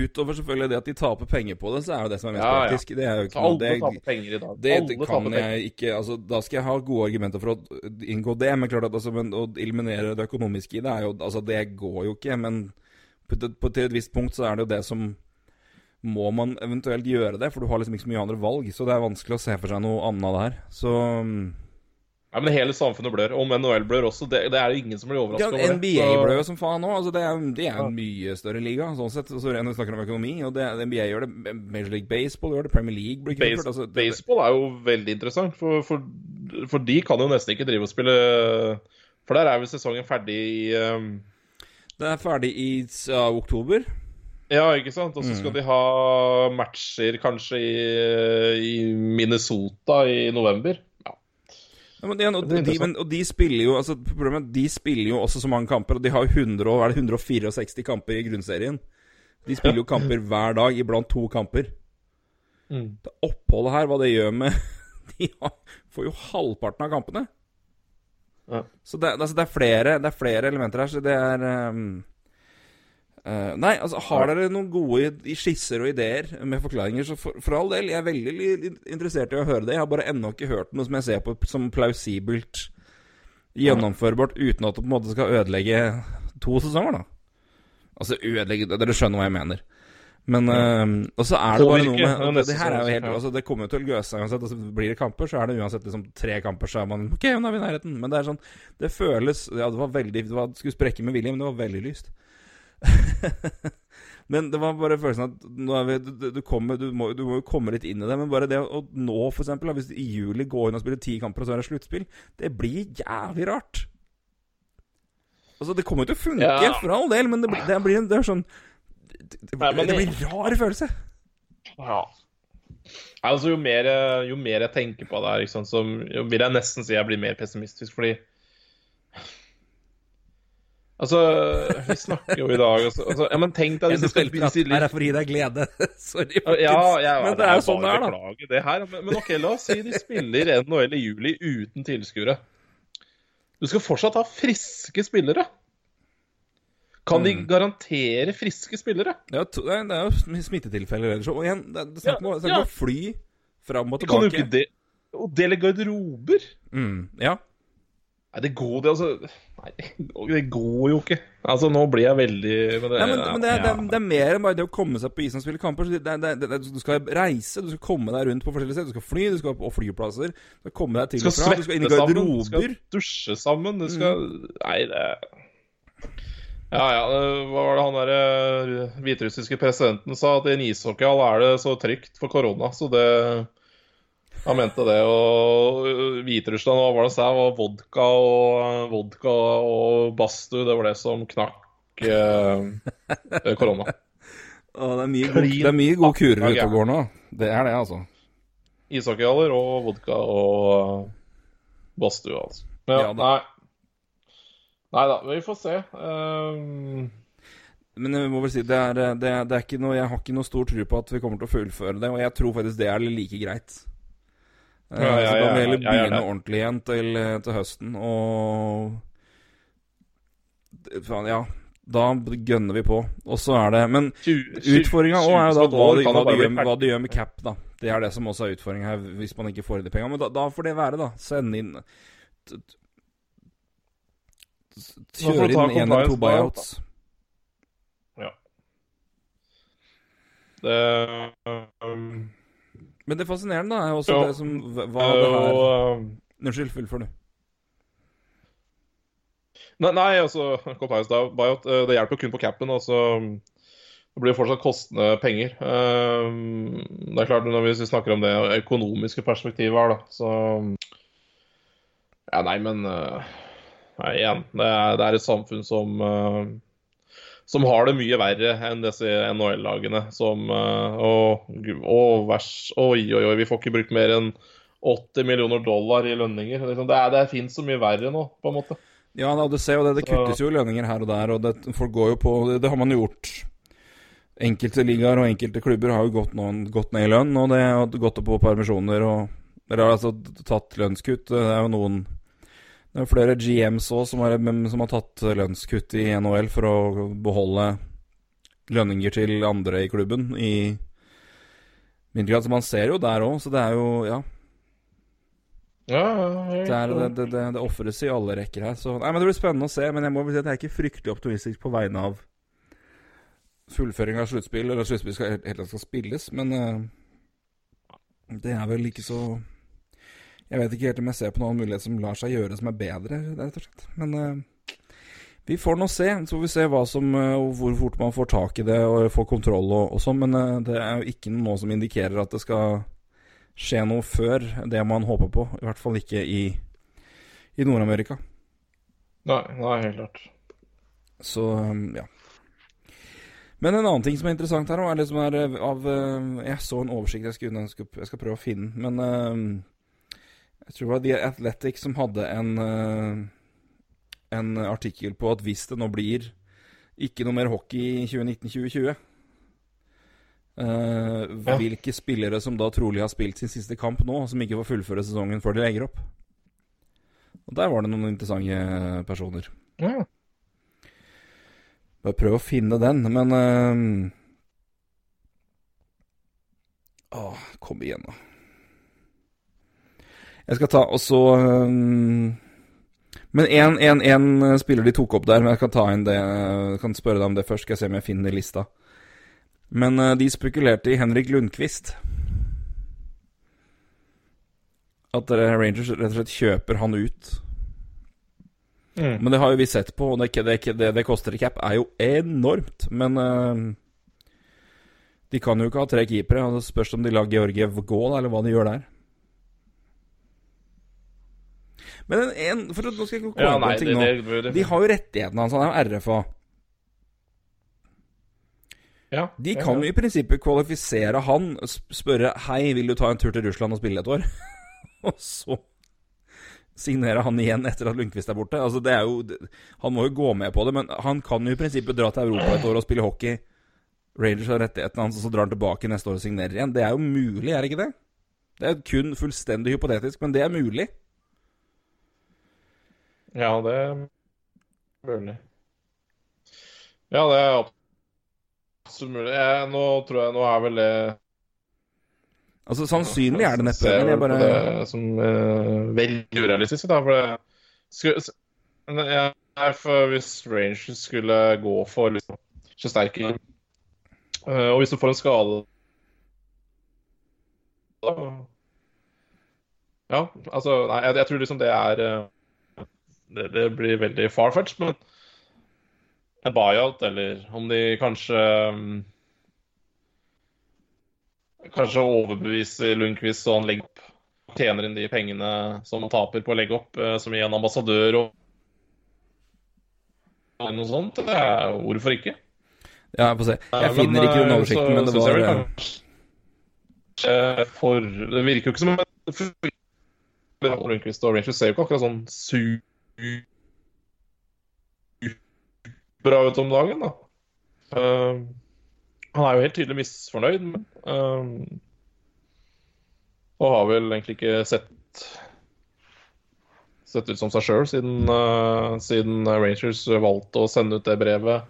utover selvfølgelig det at de taper penger på det, så er jo det som er mest Ja, ja. Det er jo ikke noe alle det, taper penger i dag. det, det kan penger. jeg ikke altså, Da skal jeg ha gode argumenter for å inngå det, men klart at altså, men, å eliminere det økonomiske i det er jo Altså, det går jo ikke, men på, på, til et visst punkt så er det jo det som må man eventuelt gjøre det, for du har liksom ikke så mye andre valg. Så det er vanskelig å se for seg noe annet der. Så mm, Ja, men hele samfunnet blør. Om NHL blør også. Det, det er det ingen som blir overraska over. det. NBA Så- blør jo som faen nå. Altså, det er, det er en mye større liga, sånn sett. Altså, når vi snakker om økonomi, og det, NBA gjør det, Major League Baseball gjør det, Premier League blir Base. Altså, det- baseball er jo veldig interessant, for, for, for de kan jo nesten ikke drive og spille For der er jo sesongen ferdig i um, Det er ferdig i uh, oktober. Ja, ikke sant? Og så skal de ha matcher kanskje i, i Minnesota i november. Ja. Men, igjen, og, de, men, og de spiller jo altså, problemet, er at de spiller jo også så mange kamper, og de har jo 100, er det 164 kamper i grunnserien. De spiller jo kamper hver dag, iblant to kamper. Mm. Det oppholdet her, hva det gjør med <laughs> De har, får jo halvparten av kampene. Ja. Så det, altså, det, er flere, det er flere elementer her, så det er ehm, eh, Nei, altså, har dere noen gode skisser og ideer med forklaringer, så for, for all del, jeg er veldig interessert i å høre det. Jeg har bare ennå ikke hørt noe som jeg ser på som plausibelt gjennomførbart, uten at det på en måte skal ødelegge to sesonger, da. Altså ødelegge Dere skjønner hva jeg mener. Men uh, Og så er det bare noe med det, her er jo helt. Altså Det kommer jo til å gøse uansett. Altså, blir det kamper, så er det uansett liksom tre kamper, så er man OK, nå er vi i nærheten. Men det er sånn Det føles Ja, det var veldig Det var, skulle sprekke med vilje, men det var veldig lyst. <laughs> men det var bare følelsen at vi, du, du, kommer, du, må, du må jo komme litt inn i det. Men bare det å nå, for eksempel, hvis du i juli går inn og spiller ti kamper, og så er det sluttspill, det blir jævlig rart. Altså, det kommer jo til å funke, Ja. for all del, men det, blir- det blir det er sånn det, det, Nei, det blir rar følelse. Ja. Altså, jo mer, jo mer jeg tenker på det her, sant, så jo vil jeg nesten si jeg blir mer pessimistisk, fordi Altså, vi snakker jo i dag altså, altså, Ja, men tenk deg disse det hvis Her er for å gi deg glede. <laughs> Sorry, Ja, folkens. ja, ja, men det er jo sånn det er, da. Det her. Men, men ok, la oss si de spiller NHL i juli uten tilskuere. Du skal fortsatt ha friske spillere. Kan de Mm. garantere friske spillere? Det er, to, det er- det jo smittetilfeller ellers. Og igjen, det er det snakk om å- Ja, fly fram og tilbake. kan du ikke de og dele garderober. Mm, ja. Nei, det går det, altså Nei, <laughs> det går jo ikke. Altså, nå blir jeg veldig men det, ja men, men det, er, det, det er mer enn bare det å komme seg på isen og spille kamper. Du skal reise, du skal komme deg rundt på forskjellige steder. Du skal fly, du skal på flyplasser. Du skal komme deg til og fra. Du skal inn i garderober. du skal dusje sammen, du skal Nei, det Ja, ja, hva var det han derre hviterussiske presidenten sa? At i en ishockeyhall er det så trygt for korona, så det Han mente det. Og Hviterussland, hva var det sa? Var vodka og vodka og badstue, det var det som knakk eh, korona. Og det, er mye god, det er mye gode kurer ute og går nå. Det er det, altså. Ishockeyhaller og vodka og badstue, altså. Men, Ja, nei. Nei da, vi får se. Um, Men jeg må vel si, det er, det, det er ikke noe, jeg har ikke noe stor tro på at vi kommer til å fullføre det, og jeg tror faktisk det er like greit. Eh, Ja, ja, så kan vi heller er begynne ordentlig igjen til, til høsten, og Faen, ja. Da gønner vi på. Og så er det Men utfordringa òg er jo da hva de, hva, de gjør, hva de gjør med cap, da. Det er det som også er utfordringa her, hvis man ikke får de penga. Men da, da får det være, da. Send inn Kjøre inn en eller to buyouts. Ja. Det, um, Men det fascinerende da, er også jo. det som Hva det her um, Unnskyld, fullfør du. Nei, nei altså buyout, eh, det hjelper kun på capen. Altså, det blir jo fortsatt kostende penger. Um, Det er klart, når vi snakker om det økonomiske perspektivet her, da, så Ja, nei, men eh, Nei, igjen. Det er, det er et samfunn som som har det mye verre enn disse NHL-lagene. Som eh, Å, vers, oi, oi, oi, vi får ikke brukt mer enn 80 millioner dollar i lønninger. Liksom, Det, er, det finnes så mye verre nå, på en måte. Ja, da, du ser jo det. Det kuttes jo lønninger her og der, og det, folk går jo på Det, det har man jo gjort. Enkelte ligaer og enkelte klubber har jo gått, noen, gått ned i lønn, og det har gått opp på permisjoner og Eller altså tatt lønnskutt. Det er jo noen Det er flere GMs òg som, har- som har tatt lønnskutt i NHL for å beholde lønninger til andre i klubben i mindre grad. Så man ser jo der òg, så det er jo Ja. Ja, Det, er, det, det, det, det ofres i alle rekker her. Så, nei, men Det blir spennende å se. Men jeg må si at jeg er ikke fryktelig optimistisk på vegne av fullføring av sluttspill, eller sluttspill skal helt skal spilles. Men eh, det er vel ikke så Jeg vet ikke helt om jeg ser på noen mulighet som lar seg gjøre som er bedre, rett og slett. Men uh, vi får nå se. Så får vi se hva som, uh, hvor fort man får tak i det og får kontroll og, og sånn. Men uh, det er jo ikke noe som indikerer at det skal skje noe før det man håper på. I hvert fall ikke i, i Nord-Amerika. Nei, nei, helt klart. Så um, ja. Men en annen ting som er interessant her, også, er det som er av Jeg så en oversikt jeg, skulle, jeg, skal, prøve å finne, men jeg tror det var The Athletic som hadde en eh, En artikkel på at hvis det nå blir ikke noe mer hockey i 2019-2020 eh, Ja. Hvilke spillere som da trolig har spilt sin siste kamp nå, som ikke får fullføre sesongen før de legger opp. Og der var det noen interessante personer. Ja. Bare prøv å finne den, men uh... Åh, kom igjen, da. Jeg skal ta og så eh, Men én spiller de tok opp der, men jeg kan ta inn det jeg kan spørre deg om det først. Skal jeg se om jeg finner lista. Men uh, de spekulerte i Henrik Lundqvist. At eh, Rangers rett og slett kjøper han ut. Mm. Men det har jo vi sett på, og det, det, det, det koster i cap er jo enormt. Men uh, de kan jo ikke ha tre keepere. og Det spørs om de lar Georgiev gå, eller hva de gjør der. Men en, for nå skal jeg komme Ja, nei, ting det, det, det, De har jo rettighetene hans, han er jo RFA. ja, De ja, kan ja. jo i prinsippet kvalifisere han, sp- spørre Hei, vil du ta en tur til Russland og spille et år? <laughs> og så signere han igjen etter at Lundqvist er borte. Altså, det er jo Han må jo gå med på det, men han kan jo i prinsippet dra til Europa et år og spille hockey. Rangers har rettighetene hans, og så drar han tilbake neste år og signerer igjen. Det er jo mulig, er det ikke det? Det er kun fullstendig hypotetisk, men det er mulig. Ja, det er mulig. Ja, det er absolutt mulig. Jeg, nå tror jeg Nå er vel det Altså, sannsynlig er det neppe, men jeg bare det som uh, veldig urealistisk, da. For det skulle, ja, for Hvis Rangers skulle gå for liksom, forsterking uh, Og hvis du får en skade da Ja, altså Nei, jeg, jeg tror liksom det er eh, det, det blir veldig far-fetched, men en buyout, eller om de kanskje mm, Kanskje overbeviser Lundqvist så han legger opp tjener inn de pengene som han taper på å legge opp, eh, som i en ambassadør og noe sånt. Det er, hvorfor ikke? Ja, jeg. Jeg Men, finner ikke den eh, oversikten, så men det var eh, kanskje for Det virker jo ikke som Lundqvist og Rangers ser jo ikke akkurat sånn superbra ut om dagen, da. Uh, han er jo helt tydelig misfornøyd, men uh, Og har vel egentlig ikke sett Sett ut som seg sjøl siden, uh, siden Rangers valgte å sende ut det brevet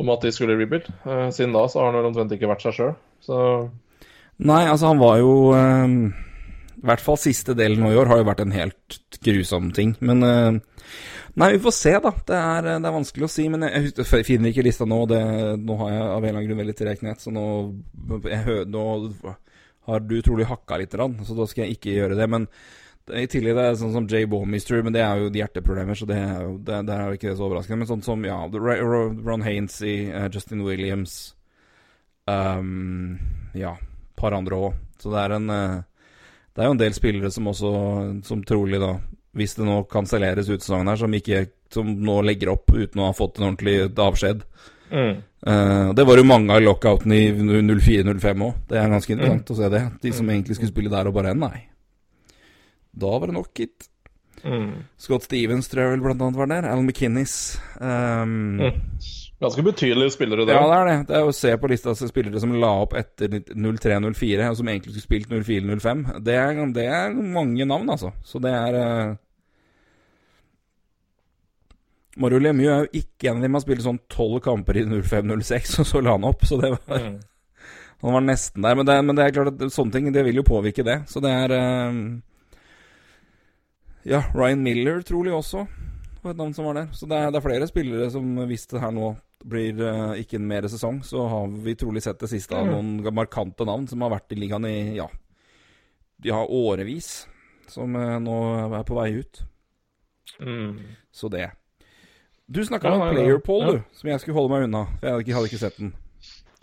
om at de skulle rebuild. Eh, siden da så har han vel omtrent ikke vært seg sjøl. Så Nei, altså, han var jo eh, I hvert fall siste delen nå i år har jo vært en helt grusom ting. Men eh, Nei, vi får se, da. Det er, det er vanskelig å si. Men jeg, jeg, finner ikke lista nå. Det, nå har jeg av en eller annen grunn veldig nett, så nå, jeg, nå har du trolig hakka litt, så da skal jeg ikke gjøre det. Men i tillegg det er sånn som Jay Baumister, men det er jo hjerteproblemer, så det er jo, det, det er ikke så overraskende. Men sånn som ja, Ro- Ro- Ron Hainsey, eh, Justin Williams um, Ja, et par andre òg. Så det er en eh, Det er jo en del spillere som også Som trolig, da, hvis det nå kanselleres ut sesongen her, som ikke Som nå legger opp uten å ha fått en ordentlig avskjed. mm. Uh, det var jo mange av lockouten i 04-05 òg. Det er ganske interessant å se det. De som egentlig skulle spille der, og bare nei. Da var det nok, gitt. Mm. Scott Stevens tror jeg vel blant annet var der. Alan McKinnis. Um, Mm. Ganske betydelige spillere, det. Ja, det er det. Det er å se på lista av spillere som la opp etter 03-04, og som egentlig skulle spilt 04-05. Det, det er mange navn, altså. Så det er uh... Mario Lemieux er jo ikke en av dem. Han spilte sånn tolv kamper i 05-06, og så la han opp. Så det var Mm. Han var nesten der. Men det, men det er klart at sånne ting det vil jo påvirke det. Så det er uh... Ja, Ryan Miller trolig også var et navn som var der. Så det er, det er flere spillere som visste det her nå blir eh, ikke en mer sesong, så har vi trolig sett det siste av noen markante navn som har vært i ligaen i ja, ja årevis. Som eh, nå er på vei ut. Mm. Så det. Du snakka Ja, om nei, Player ja. Poll, du, som jeg skulle holde meg unna. Jeg hadde ikke, hadde ikke sett den.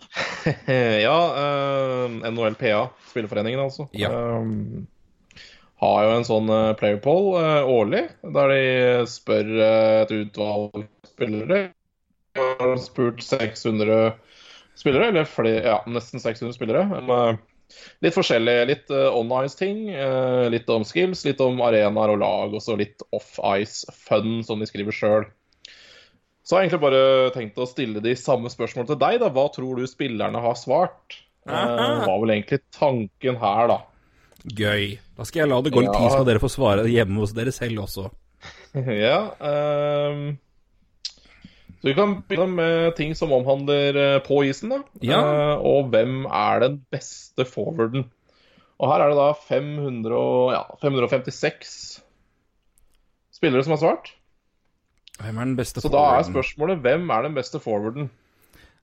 <laughs> ja, uh, NHLPA, spilleforeningen altså, Ja. ehm, har jo en sånn uh, player poll uh, årlig, der de spør eh, et utvalg spillere. Har spurt 600 spillere, eller flere, ja, nesten 600 spillere. om, eh, litt forskjellige, litt uh, on-ice-ting, uh, litt om skills, litt om arenaer og lag, og så litt off-ice-fun, som de skriver sjøl. Så har jeg egentlig bare tenkt å stille de samme spørsmålene til deg. da. Hva tror du spillerne har svart? Uh, var vel egentlig tanken her, da. Gøy. Da skal jeg la det gå litt Ja. tid, skal dere få svare hjemme hos dere selv også. <laughs> ja. ehm, så vi kan begynne med ting som omhandler eh, på isen, da. Ja. Eh, og hvem er den beste forwarden? Og her er det da 500 og, ja, 556 spillere som har svart. Hvem er den beste Så da er spørsmålet hvem er den beste forwarden?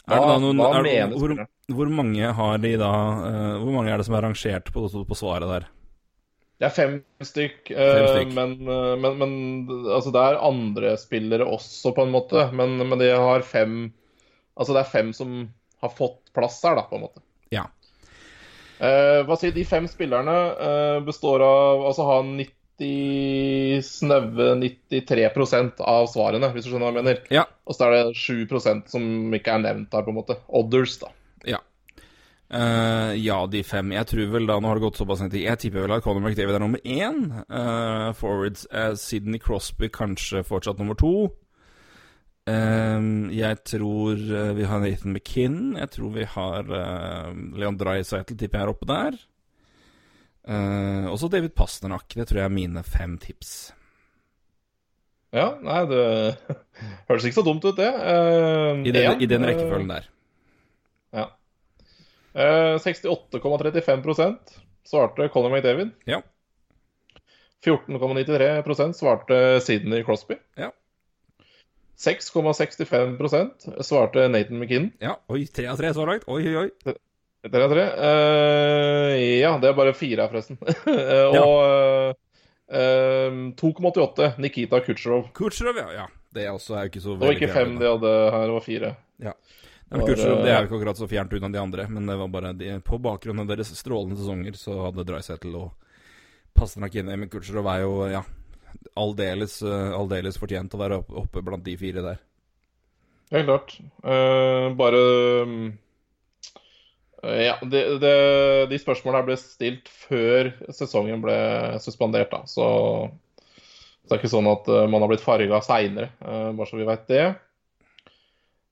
Er det da noen, er det, hvor, hvor mange har de da uh, Hvor mange er det som er rangert på, på svaret der? Det er fem stykk, eh, Fem stykk. Men, eh, men, men altså det er andre spillere også, på en måte. Men, men de har fem Altså det er fem som har fått plass her, da, på en måte. Ja. Eh, hva sier de fem spillerne eh, består av Altså har 90 snaue 93% av svarene, hvis du skjønner hva jeg mener. Ja. Og så er det 7% som ikke er nevnt her, på en måte. Others, da. Eh, ja, de fem. Jeg tror vel da, nå har det gått såpass en tid Jeg tipper vel at Conor McDavid er nummer én. Uh, forwards er Sidney Crosby kanskje fortsatt nummer to. Uh, jeg tror vi har Nathan McKinn. Jeg tror vi har uh, Leon Dreisaitl, tipper jeg er oppe der. Uh, også David Pasternak. Det tror jeg er mine fem tips. Ja, nei, det <laughs> høres ikke så dumt ut, det. I den, i den rekkefølgen der. Ja. Eh, 68,35% svarte Colin McDavid. Ja. 14,93% svarte Sidney Crosby. Ja. 6,65% svarte Nathan McKinnon. Ja, oi, tre av tre så langt. Oi, oi, oi. Tre av tre. Uh, ja, det er bare fire her, forresten. <laughs> Ja og uh, eh, 2,88 Nikita Kutsjrov. Kutsjrov, ja. ja. Det er også er ikke så Det var ikke fem de hadde her, det var fire. Men var, Kutsjerov det er jo ikke akkurat så fjernt unna de andre, men det var bare de, på bakgrunn av deres strålende sesonger så hadde Drysettle og Pasternak inne. Men Kutcherov er jo, ja aldeles, eh, aldeles fortjent å være oppe, oppe blant de fire der. Helt klart. Uh, bare mm, Ja, de, de, de spørsmålene her ble stilt før sesongen ble suspendert, da. Så det er ikke sånn at eh, man har blitt farga seinere, bare så vi veit det.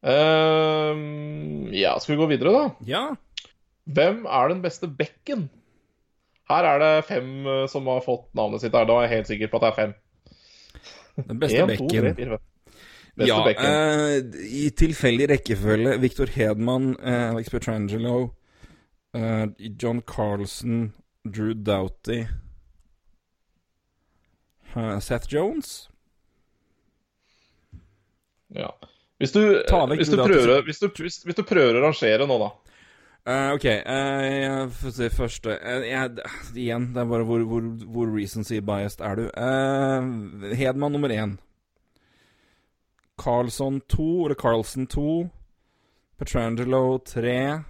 Eh, ja, skal vi gå videre, da? Ja. Hvem er den beste bekken? Her er det fem eh, som har fått navnet sitt her. Da er jeg helt sikker på at det er fem. Den beste En, to, tre, bekken. fire. Beste Ja, bekken. Uh, i tilfeldig rekkefølge Victor Hedman, uh, Alex Petrangelo, eh, John Carlson, Drew Doughty eh, Seth Jones? Ja. Hvis du, hvis, du prøver, hvis, du, hvis, du prøver å rangere nå, da. Uh, ok, Uh, Få får se første uh, jeg, Igjen, det er bare hvor, hvor, hvor recency biased er du? Uh, Hedman nummer én. Carlson to, eller Carlson to. Petrangelo tre.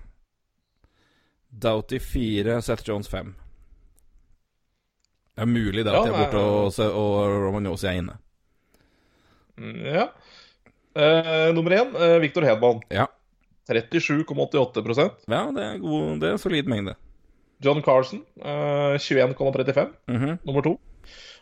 Doughty fire. Seth Jones fem. Det er mulig det at Ja, jeg er borte og, og Romagnosi er inne. Mm, Ja. Eh, nummer én, uh, Victor Hedman. Ja. 37,88 ja, det er god Det er solid mengde. John Carson, uh, 21,35. Mhm. Nummer to.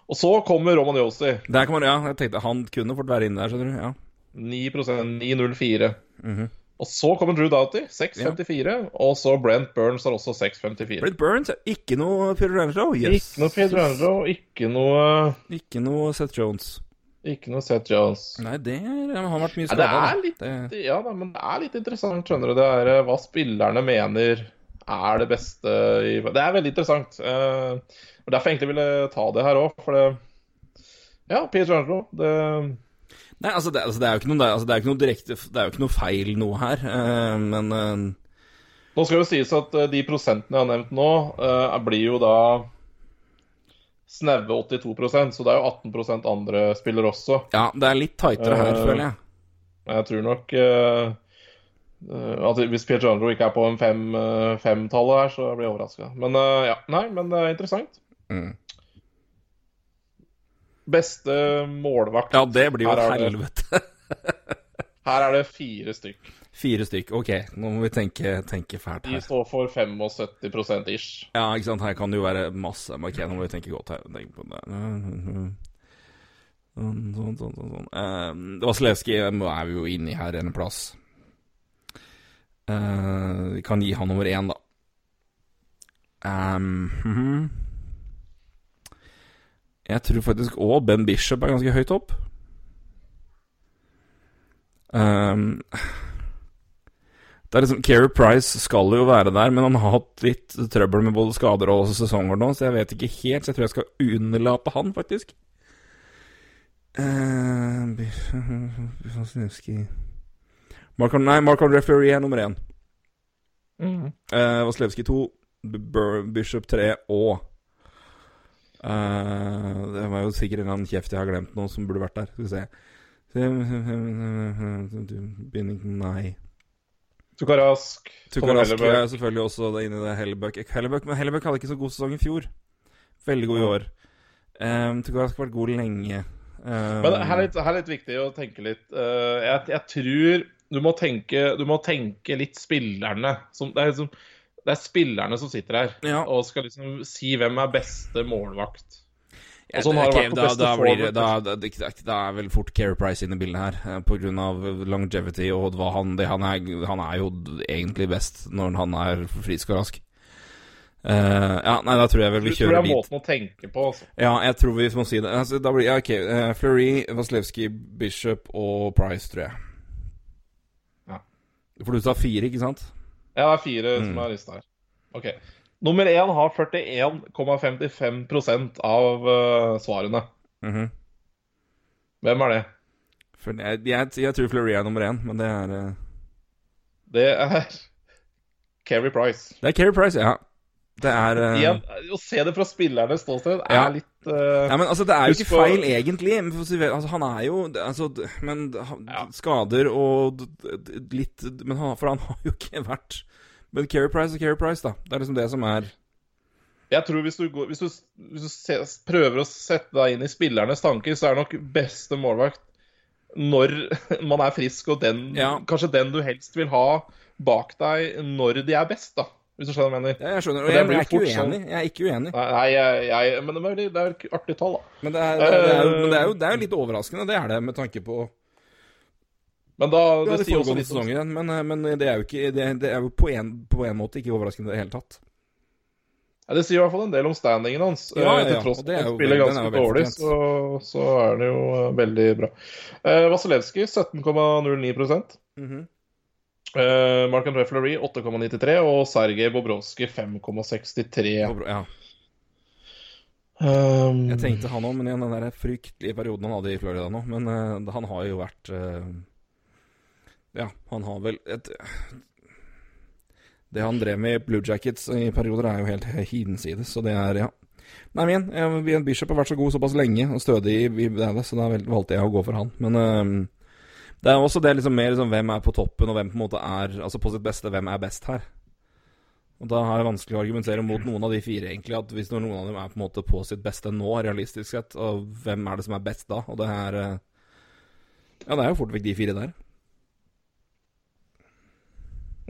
Og så kommer Roman Yossi. Der kommer, ja, jeg tenkte han kunne fort være inne der, skjønner du. Ja. 9 9,04. Mhm. Og så kommer Drew Doughty, 6,54. Og så Brent Burns har også 6,54. Brent Burns er ikke noe Peter Angelo. Yes. Ikke noe Peter Angelo, ikke noe Ikke noe Seth Jones. Ikke noe Seth Jones. Nei, det er, har vært mye Ja, skada. litt det, Ja da, men det er litt interessant, skjønner du. Det er eh, hva spillerne mener er det beste i Det er veldig interessant. Uh, og Derfor egentlig ville jeg ta det her òg, for det Ja, Angelo, det Nei, altså det, altså det er jo ikke noe, altså det er ikke noe direkte Det er jo ikke noe feil noe her, uh, men uh... Nå skal det sies at eh, de prosentene jeg har nevnt nå, eh, blir jo da snaue 82% så det er jo 18% andre spiller også. Ja, det er litt tightere her, uh, føler jeg. Jeg tror nok uh, at hvis Pierre Angelo ikke er på en fem, femtallet her, så blir jeg overraska. Men uh, ja, nei, men det er interessant. Mm. Beste målvakt Ja, det blir jo et helvete. <laughs> Her er det fire stykk. Fire stykk. Ok, nå må vi tenke, tenke fælt De her. står for 75% ish. Ja, ikke sant. Her kan det jo være masse. Men ok, nå må vi tenke godt her. Tenk på det. Sånn, sånn, sånn, sånn. Eh, Vasilevskij er vi jo inni her en plass. Uh, vi kan gi han nummer én, da. Um, mhm. Jeg tror faktisk òg Ben Bishop er ganske høyt opp. Um, det er liksom Keri Price skal jo være der, men han har hatt litt trøbbel med både skader og sesonger nå, så jeg vet ikke helt. Så jeg tror jeg skal unnlate han, faktisk. Uh, Mark, Nei, Mark Referee er nummer én. Mm. Uh, Vaslevskij to, Bishop tre og uh, Det var jo sikkert en eller annen kjeft jeg har glemt nå, som burde vært der. Skal vi se Nei. Tukarask. Tukarask Hellebuck. er selvfølgelig også inne i det Hellebøk. Hellebøk. Men Hellebøk hadde ikke så god sesong i fjor. Veldig god i år. Um, Tukarask har vært god lenge. Um, Men her er, litt, her er litt viktig å tenke litt Uh, jeg, jeg tror du må tenke, du må tenke litt spillerne. Som, det, er liksom, det er spillerne som sitter her Ja. og skal liksom si hvem er beste målvakt. Og sånn har det vært på beste da, blir det, da, da, da er vel fort Keri Price inne i bildet her, pga. på grunn av longevity og hva han det, han, er, han er jo egentlig best når han er frisk og rask. Uh, ja, nei, da tror jeg vel vi Jeg tror det kjører er måten å tenke på. Altså. Ja, jeg tror vi må si det. Altså, da blir, ja, ok, uh, Fleury, Vasilevskij, Bishop og Price, tror jeg. Ja. For du sa fire, ikke sant? Ja, det er fire Mm. som er lista her. Ok. Nummer én har 41,55 av uh, svarene. Mhm. Hvem er det? For jeg, jeg, jeg tror Fleury er nummer én, men det er uh... Det er <laughs> Keri Price. Det er Keri Price, ja. Det er uh... Igjen, å se det fra spillernes ståsted er Ja. litt Ja, men altså, Det er jo ikke på- feil, egentlig. Men, altså, han er jo altså, Men han, Ja. skader og litt men han, For han har jo ikke vært Men Keri Price og Keri Price, da. Det er liksom det som er Jeg tror hvis du, går, hvis du, hvis du se, prøver å sette deg inn i spillernes tanker, så er nok beste målvakt når <laughs> man er frisk, og den, Ja. kanskje den du helst vil ha bak deg når de er best, da. Hvis du skjønner hva jeg mener. Ja, jeg skjønner, Og jeg, jeg er ikke sånn- uenig. Jeg er ikke uenig. Nei, jeg, jeg, men det er, jo et artig tall, da. Men det er, det jo, det er, jo, det er jo litt overraskende, det er det, med tanke på Men da ja, det de sier også litt om sesongen, Men, men det er jo, ikke, det, det er jo på, en, på en måte ikke overraskende i det hele tatt. Ja, Det sier i hvert fall en del om standingen hans. Ja, Eh, ja, Til tross for at han spiller ganske dårlig, så, så er det jo eh, veldig bra. Eh, Vasilevskij 17,09 mm -hmm. eh, Mark André Fleury 8,93 og Sergej Bobrovskij 5,63. Ja, Um, jeg tenkte han òg, men igjen den der fryktelige perioden han hadde i Florida nå. Men uh, han har jo vært eh, Ja, han har vel et Det han drev med i Blue Jackets i perioder, er jo helt hinsides, så det er Ja. Nei, men Bishop har vært så god såpass lenge og stødig i, det, så da valgte jeg å gå for han. Men eh, det er også det liksom mer liksom hvem er på toppen, og hvem på en måte er Altså på sitt beste, hvem er best her. Og da er det vanskelig å argumentere mot noen av de fire, egentlig. At hvis noen av dem er på en måte på sitt beste nå, realistisk sett, og hvem er det som er best da? Og det er eh, Ja, det er jo fort vekk de fire der.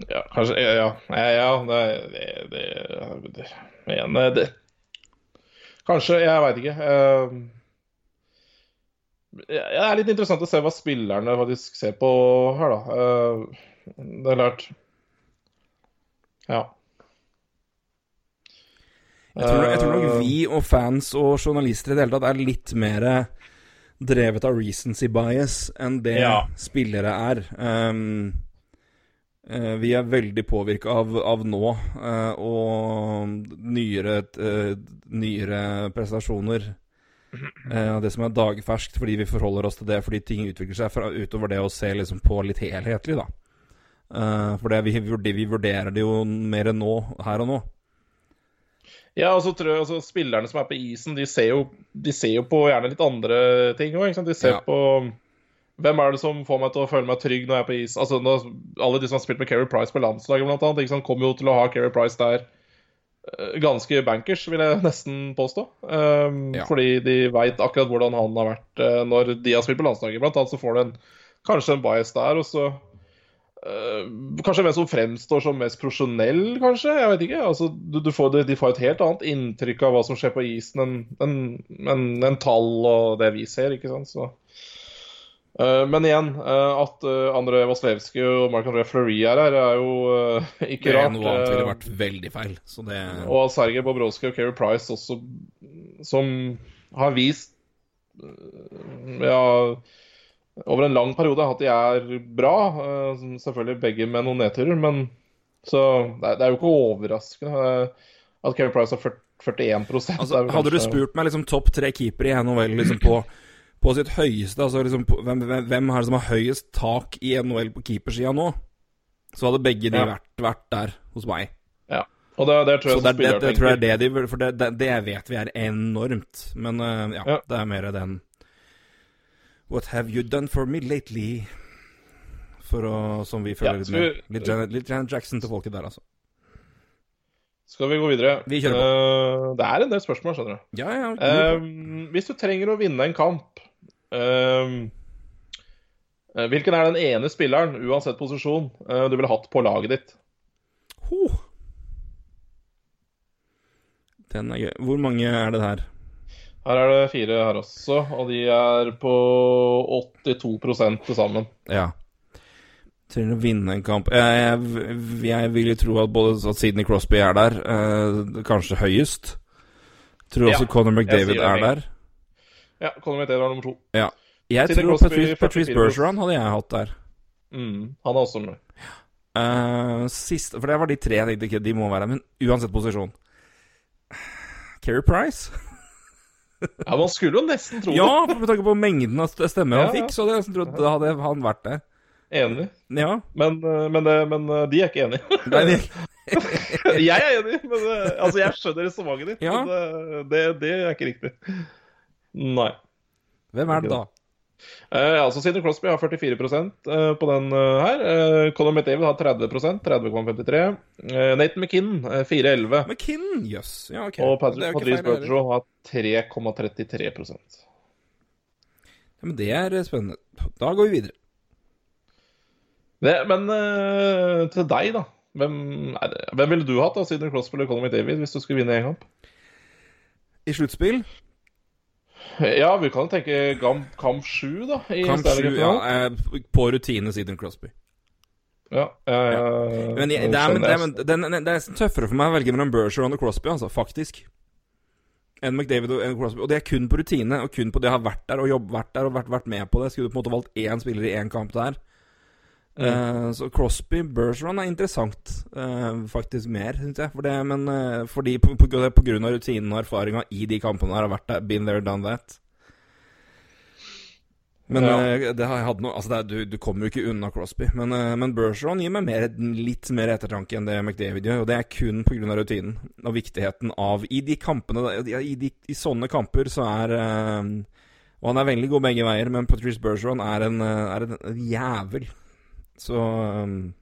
Ja, kanskje Ja, ja, ja, det, det, det, det, men, eh, det Kanskje, jeg veit ikke. Eh, ja, Det er litt interessant å se hva spillerne faktisk ser på her, da. Eh, Det er klart Ja. Jeg tror, jeg tror nok Eh, vi og fans og journalister i det hele tatt er litt mer drevet av recency bias enn det Ja. spillere er. Um, eh, vi er veldig påvirka av, av nå eh, og nyere, eh, nyere prestasjoner. Eh, det som er dagferskt, fordi vi forholder oss til det fordi ting utvikler seg fra, utover det å se liksom på litt helhetlig, da. Eh, for det, vi, vi vurderer det jo mer nå, her og nå. Ja, og så tror jeg altså, Spillerne som er på isen, de ser jo, de ser jo på gjerne litt andre ting òg. De ser Ja. på hvem er det som får meg til å føle meg trygg når jeg er på is. Altså, når, Alle de som har spilt med Keri Price på landslaget, blant annet, ikke sant, kommer jo til å ha Keri Price der eh, ganske bankers, vil jeg nesten påstå. Um, Ja. Fordi de veit akkurat hvordan han har vært uh, når de har spilt på landslaget. Blant annet så får du en, kanskje en bias der, og så uh, Kanskje hvem som fremstår som mest profesjonell, kanskje? Jeg vet ikke. Altså, du, du får, de får et helt annet inntrykk av hva som skjer på isen, enn en, enn- enn tall og det vi ser, ikke sant. Så. Eh, men igjen, eh, at uh, André Vasilevskij og Marc-André Fleury er her, er jo ikke ikke Det er rart. noe annet ville eh, vært veldig feil. Så det og Sergej Bobrovskij og Keri Price også, som har vist eh, Ja, over en lang periode at de er bra. eh, Selvfølgelig begge med noen nedturer, men så det er, jo ikke overraskende eh, at Keri Price har 41 Altså, Hadde kanskje... du spurt meg liksom topp tre keepere i NHL liksom på, på sitt høyeste altså liksom hvem, hvem, hvem er det som har høyest tak i NHL på keepersida nå? Så hadde begge de Ja. vært, vært der hos meg. Ja. Og det, det tror jeg det, det, det tror jeg det de For det, det, vet vi er enormt. Men uh, ja, Ja. det er mer den What have you done for me lately? For å, som vi føler Ja, litt med. vi- Litt, Janet- litt Janet Jackson til folket der, altså. Skal vi gå videre? Vi kjører Eh, det er en del spørsmål, skjønner du. Ja, ja. uh, hvis du trenger å vinne en kamp Hvilken er den ene spilleren, uansett posisjon, eh, du ville hatt på laget ditt? Ho. Den er gøy. Hvor mange er det her? Her er det fire her også, og de er på 82 til sammen. Ja. Trenger å vinne en kamp Jeg, jeg, jeg vil jo tro at både at Sidney Crosby er der, eh, kanskje høyest. Tror også Ja, Conor McDavid er der. Ja, Conor McDavid er nummer to. Ja. Jeg Sidney tror Crosby, Patrice, Patrice Bergeron hadde jeg hatt der. Mm, han er også med. Uh, siste, for det var de tre jeg tenkte ikke de må være, men uansett posisjon. Keri Price? <laughs> Ja, Man skulle jo nesten tro det. Ja, med tanke på mengden av st- stemmer han Ja, ja. fikk, så hadde jeg nesten trodd da hadde han vært det. det. Enig. Ja. Men, eh, men, det, men eh, de er ikke enige. <laughs> Nei, de... <laughs> jeg er enig, men eh, altså, jeg skjønner resonnementet ditt. Ja. Men det, det, det er ikke riktig. Nei. hvem er det da? Eh, altså Sidney Crosby har 44 eh, på den eh, her. Eh, Conor McDavid har 30% 30,53. Eh, Nathan McKinnon eh, 4,11. McKinnon, jøss. Ja, ok. Og Patrick, Patrice er. Bergeron har 3,33 Ja, men det er eh, spennende. Da går vi videre. det, Men eh, til deg, da. Hvem, hvem ville du hatt, da, Sidney Crosby eller Conor McDavid, hvis du skulle vinne én kamp? I sluttspill Ja, vi kan tenke kamp, kamp 7, da. I Kamp 7, ja, eh, på rutine siden Crosby. Ja, jeg, jeg, Men, jeg, det, er, men, det, er, men det, er, det er tøffere for meg å velge mellom Bergeron og Crosby, altså, faktisk. Enn McDavid og enn Crosby. Og det er kun på rutine, og kun på det å ha vært der og jobb, vært der og vært, vært med på det. Skulle du på en måte valgt én spiller i én kamp der. Eh, så Crosby, Bergeron er interessant, eh, faktisk mer, syns jeg. For det, men eh, fordi på, på, på grunn av rutinen og erfaringa i de kampene her har vært der, been there, done that. Men Ja. det har jeg hatt noe Altså, det er, du, du kommer jo ikke unna Crosby. Men, uh, men Bergeron gir meg mer, litt mer ettertanke enn det McDavid gjør. Og det er kun pga. rutinen og viktigheten av I de kampene I, i, de, I sånne kamper så er Og han er veldig god begge veier, men Patrice Bergeron er en, er en jævel. Så um,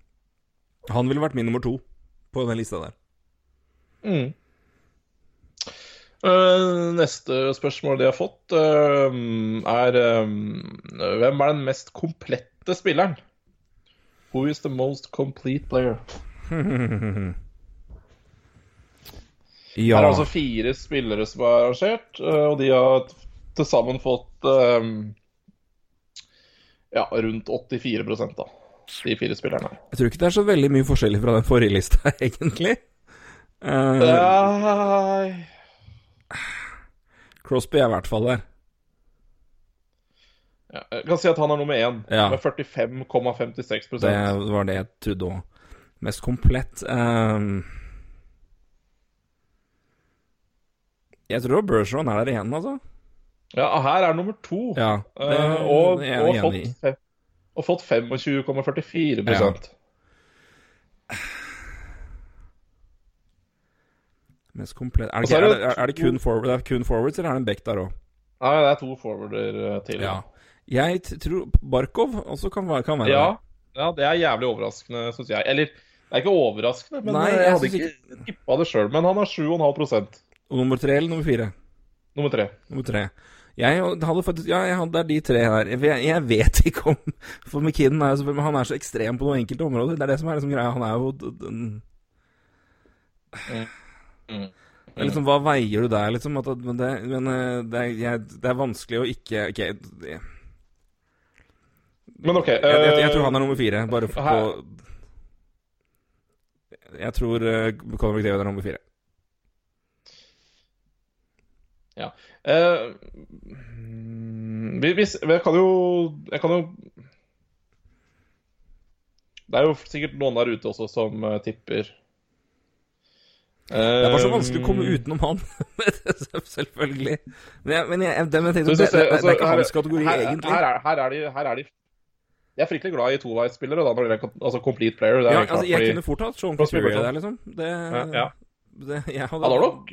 han ville vært min nummer to på den lista der. Mm. Uh, neste spørsmål de har fått, uh, er uh, Hvem er den mest komplette spilleren? Who is the most complete player? <laughs> Ja. Her er altså fire spillere som er arrangert, og de har til sammen fått ja, rundt 84 da. De fire spillerne. Jeg tror ikke det er så veldig mye forskjellig fra den forrige lista, <laughs> egentlig. Uh, Crosby er i hvert fall der. ja, Jeg kan si at han er nummer én, Ja. med 45,56% Det var det jeg trodde òg. Mest komplett ehm. Jeg tror Bergeron er der igjen, altså. Ja, her er nummer to. Ja, det uh, og, og, fått, og fått 25,44 Ja. Mest komplett Er det, ikke, er det er det kun, forward, det er kun forwards, eller er det en back der òg? Nei, det er to forwarder eh, til. Ja. Jeg tror Barkov også kan kan være ja, det. ja, det er jævlig overraskende, syns jeg. Eller det er ikke overraskende, men Nei, eh, jeg, jeg hadde synes ikke tippa det sjøl. Men han har 7,5 Og nummer tre eller nummer fire? Nummer tre. Nummer tre. Jeg hadde faktisk Ja, jeg hadde, det er de tre her. Jeg, jeg vet <laughs> ikke om For McKinnon er jo selvfølgelig Han er så ekstrem på noen enkelte områder. Det er det som er liksom greia. Han er jo den- Mm. Det er liksom, Hva veier du der, liksom? At, men det, men eh, det, er, jeg, det er vanskelig å ikke Ok, jeg, Men OK. jeg, jeg, jeg tror eh, han er nummer fire, bare for her- på Jeg tror uh, Conor McDavid er nummer fire. eh, mm, vi- vi, jeg kan jo Jeg kan jo Det er jo sikkert noen der ute også som uh, tipper. Det er bare så Eh, vanskelig å komme utenom han. <laughs> Selvfølgelig. Men jeg, men jeg, det, tenkte, det, det, det, altså, er ikke hans kategori, her, egentlig. Her er, her er de, her er de Jeg er fryktelig glad i toveisspillere, da, når det gjelder altså complete player. Er Ja, altså, jeg fordi- kunne fort hatt Sean Bergeron. der, liksom. Det, ja, ja. det jeg hadde, Han har nok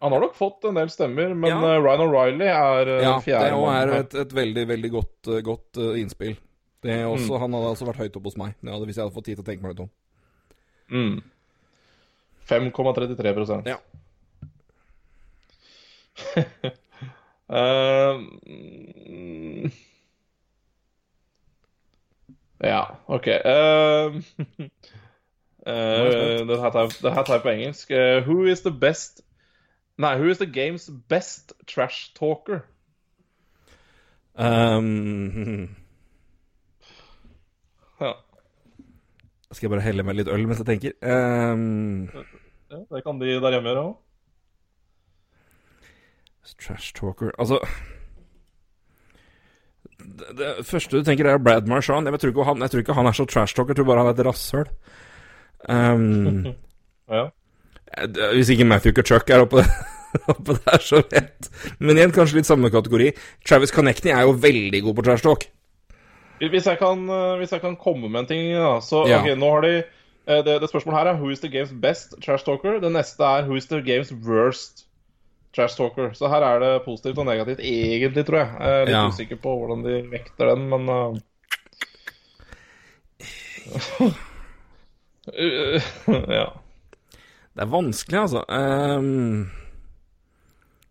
han har nok fått en del stemmer, men Ja. eh, Ryan O'Reilly er uh, Ja, fjerde det er et, et veldig, veldig godt, eh, godt eh, innspill. Det er også, Mm. Han hadde altså vært høyt oppe hos meg, hadde, hvis jeg hadde fått tid til å tenke meg litt om. Mm. 5,33% Ja. <laughs> Eh, mm, ja, OK. <laughs> Uh, jeg- det her tar jeg på engelsk. Eh, who is the best Nei, who is the game's best trash talker? Um, Ja, skal jeg bare helle meg litt øl mens jeg tenker? Um, ja det kan de der hjemme gjøre òg. trash talker Altså det, det første du tenker, er Brad Marchand. Jeg tror, han, jeg tror ikke han er så trash talker, jeg tror bare han er et rasshøl. Um, <laughs> Ja. Eh, Hvis ikke Matthew Kachuk er oppe, <laughs> oppe der, så vet Men igjen, kanskje litt samme kategori. Travis Connecting er jo veldig god på trash talk. Hvis jeg kan, eh, hvis jeg kan komme med en ting, da, så Ja. ok, nå har de eh, det, det spørsmålet her er Who is the game's best trash talker? Det neste er Who is the game's worst Trash Talker. Så her er det positivt og negativt, egentlig, tror jeg. Jeg er litt Ja. usikker på hvordan de vekter den, men uh, <sighs> <laughs> Ja. Det er vanskelig, altså. Um...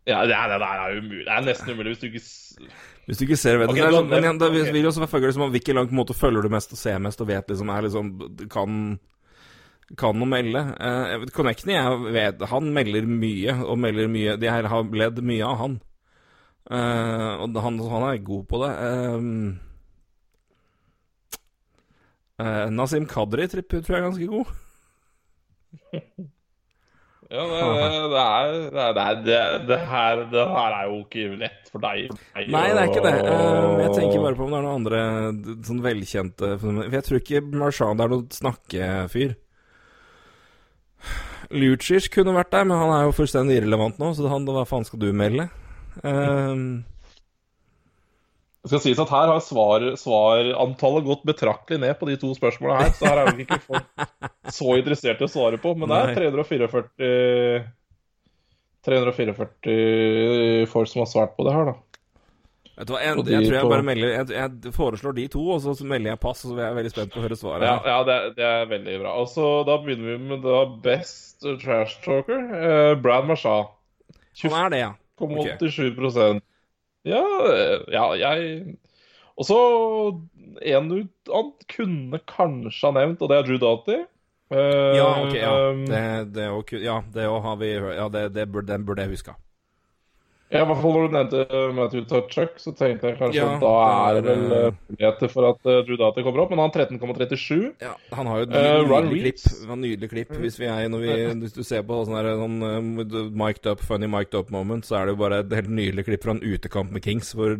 Ja, det, er, det er umulig. Det er nesten umulig hvis du ikke hvis du ikke ser vet, okay, det sånn, Men det vil jo også være om hvilken lang måte følger du mest og ser mest og vet liksom er liksom Kan kan å melde. Uh, jeg vet- Connectny jeg vet, han melder mye, og melder mye De her har ledd mye av han. Uh, og han, han er god på det. Uh, uh, Nasim Kadri tror jeg er ganske god. <laughs> Ja, det, er det, er- det, det, her, det her er jo ikke lett for deg. Nei, det er ikke det. Eh, jeg tenker bare på om det er noen andre sånn velkjente For jeg tror ikke Marchand er noen snakkefyr. Lucic kunne vært der, men han er jo fullstendig irrelevant nå, så han, hva faen skal du melde? Um, Det skal sies at her har svar, svarantallet gått betraktelig ned på de to spørsmålene her, så her er nok ikke <laughs> folk så interessert i å svare på. Men det er 344 344 folk som har svart på det her, da. vet du hva, jeg, jeg tror jeg bare melder jeg, jeg foreslår de to, og så melder jeg pass, og så er jeg veldig spent på å høre svaret. Ja, ja det, det er veldig bra. Og så Da begynner vi med da Best Trash Talker. Eh, Brad Marchand. Han er det, ja. 0,87 Ja, eh, ja, jeg Og så en du han kunne kanskje ha nevnt, og det er Drew Doughty. Uh, Ja, ok, ja. um, Det, det, ja, det har vi Ja, det, det den burde jeg huska. Ja, i hvert fall når du nevnte Matthew Tutchuck, så tenkte jeg kanskje Ja, at da er det vel eh, muligheter for at eh, Drew Data kommer opp, men han har 13,37. Ja, han har jo et Eh, nydelig, uh, klipp. en nydelig klipp. Hvis, vi er, vi, hvis du ser på sånn her, sånn uh, mic'd up, funny mic'd up moment, så er det jo bare et helt nydelig klipp fra en utekamp med Kings, hvor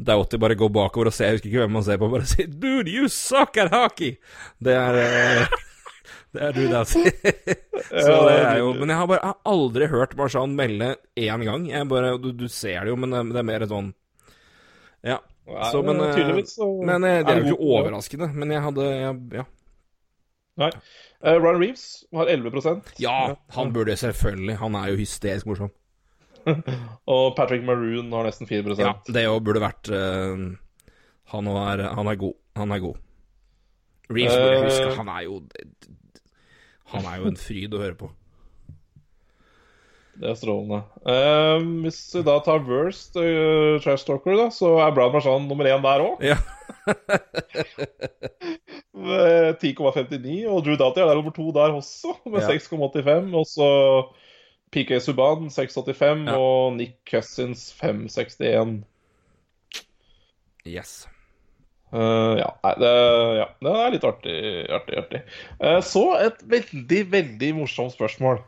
Doughty bare går bakover og ser, jeg husker ikke hvem han ser på, bare sier 'Dude, you suck at hockey!' Det er eh, Det er du, Doughty. <laughs> så det er jo Men jeg har bare jeg har aldri hørt Marshan melde én gang. Jeg bare, du, du ser det jo, men det, det er mer sånn Ja. Ja, Så, men, eh, Men eh, det er jo ikke overraskende. Men jeg hadde jeg, Ja. Nei. Uh, Ryan Reeves har 11% Ja, han burde selvfølgelig. Han er jo hysterisk morsom. <laughs> Og Patrick Maroon har nesten 4 Ja, det òg burde vært uh, han, er, han er god. Han er god. Reeves burde jeg Eh. huske. Han er jo Han er jo en fryd å høre på. Det er strålende. Eh, hvis vi da tar worst uh, trash talker, da, så er Brad Marchand nummer én der òg. Ja. <laughs> 10,59. Og Drew Dati er der nummer to der også, med Ja. 6,85. Og så PK Subhaan 6,85 Ja. og Nick Cousins 5,61. Yes. Eh, ja, nei, det, ja, det er litt artig, artig, artig. Uh, så et veldig, veldig morsomt spørsmål.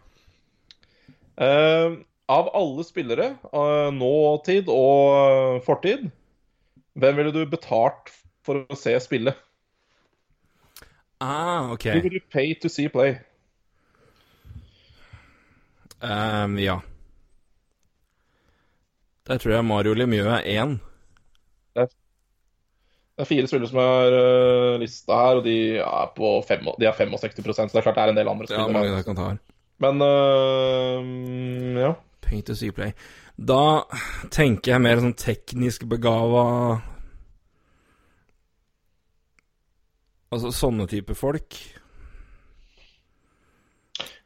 Uh, av alle spillere, uh, nåtid og fortid, hvem ville du betalt for å se spille? Ah, OK. Who would you pay to see play? Um, ja. Der tror jeg Mario Lemieux er én. Det er fire spillere som er uh, lista her, og de er på fem, de er 65 så det er klart det er en del andre Ja, mange der. kan ta her. Men uh, ja. Paint to see play. Da tenker jeg mer sånn teknisk begava Altså sånne type folk.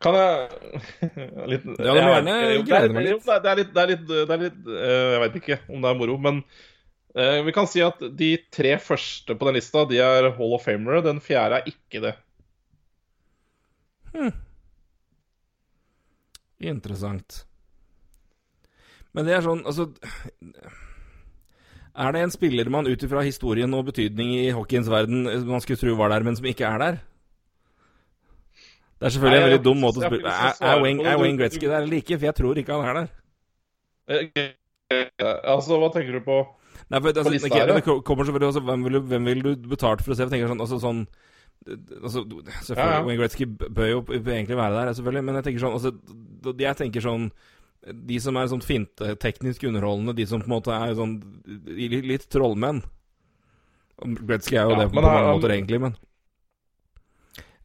Kan jeg <laughs> litt, Ja, du må gjerne jeg- glede meg litt. Det er, litt, det er litt, det er litt eh, Jeg vet ikke om det er moro, men vi kan si at de tre første på den lista De er Hall of Famere. Den fjerde er ikke det. Interessant. Men det er sånn, altså Er det en spiller man ut ifra historien og betydning i hockeyens verden man skulle tro var der, men som ikke er der? Det er selvfølgelig Nei, en veldig dum måte å spille Er, er, Wayne, er Wayne Gretzky der eller ikke? For jeg tror ikke han er der. Eh, eh, altså, hva tenker du på? Nei, for, altså, lista okay, det kommer selvfølgelig også Hvem vil, hvem vil du betalt for å se? Jeg tenker sånn, altså sånn altså, selvfølgelig, Ja, ja. Wayne Gretzky bør jo egentlig være der, selvfølgelig, men jeg tenker sånn altså, Jeg tenker sånn De som er sånn finte, teknisk underholdende, de som på en måte er sånn litt, trollmenn Gretzky er jo Ja, det på, mange han- måter, egentlig, men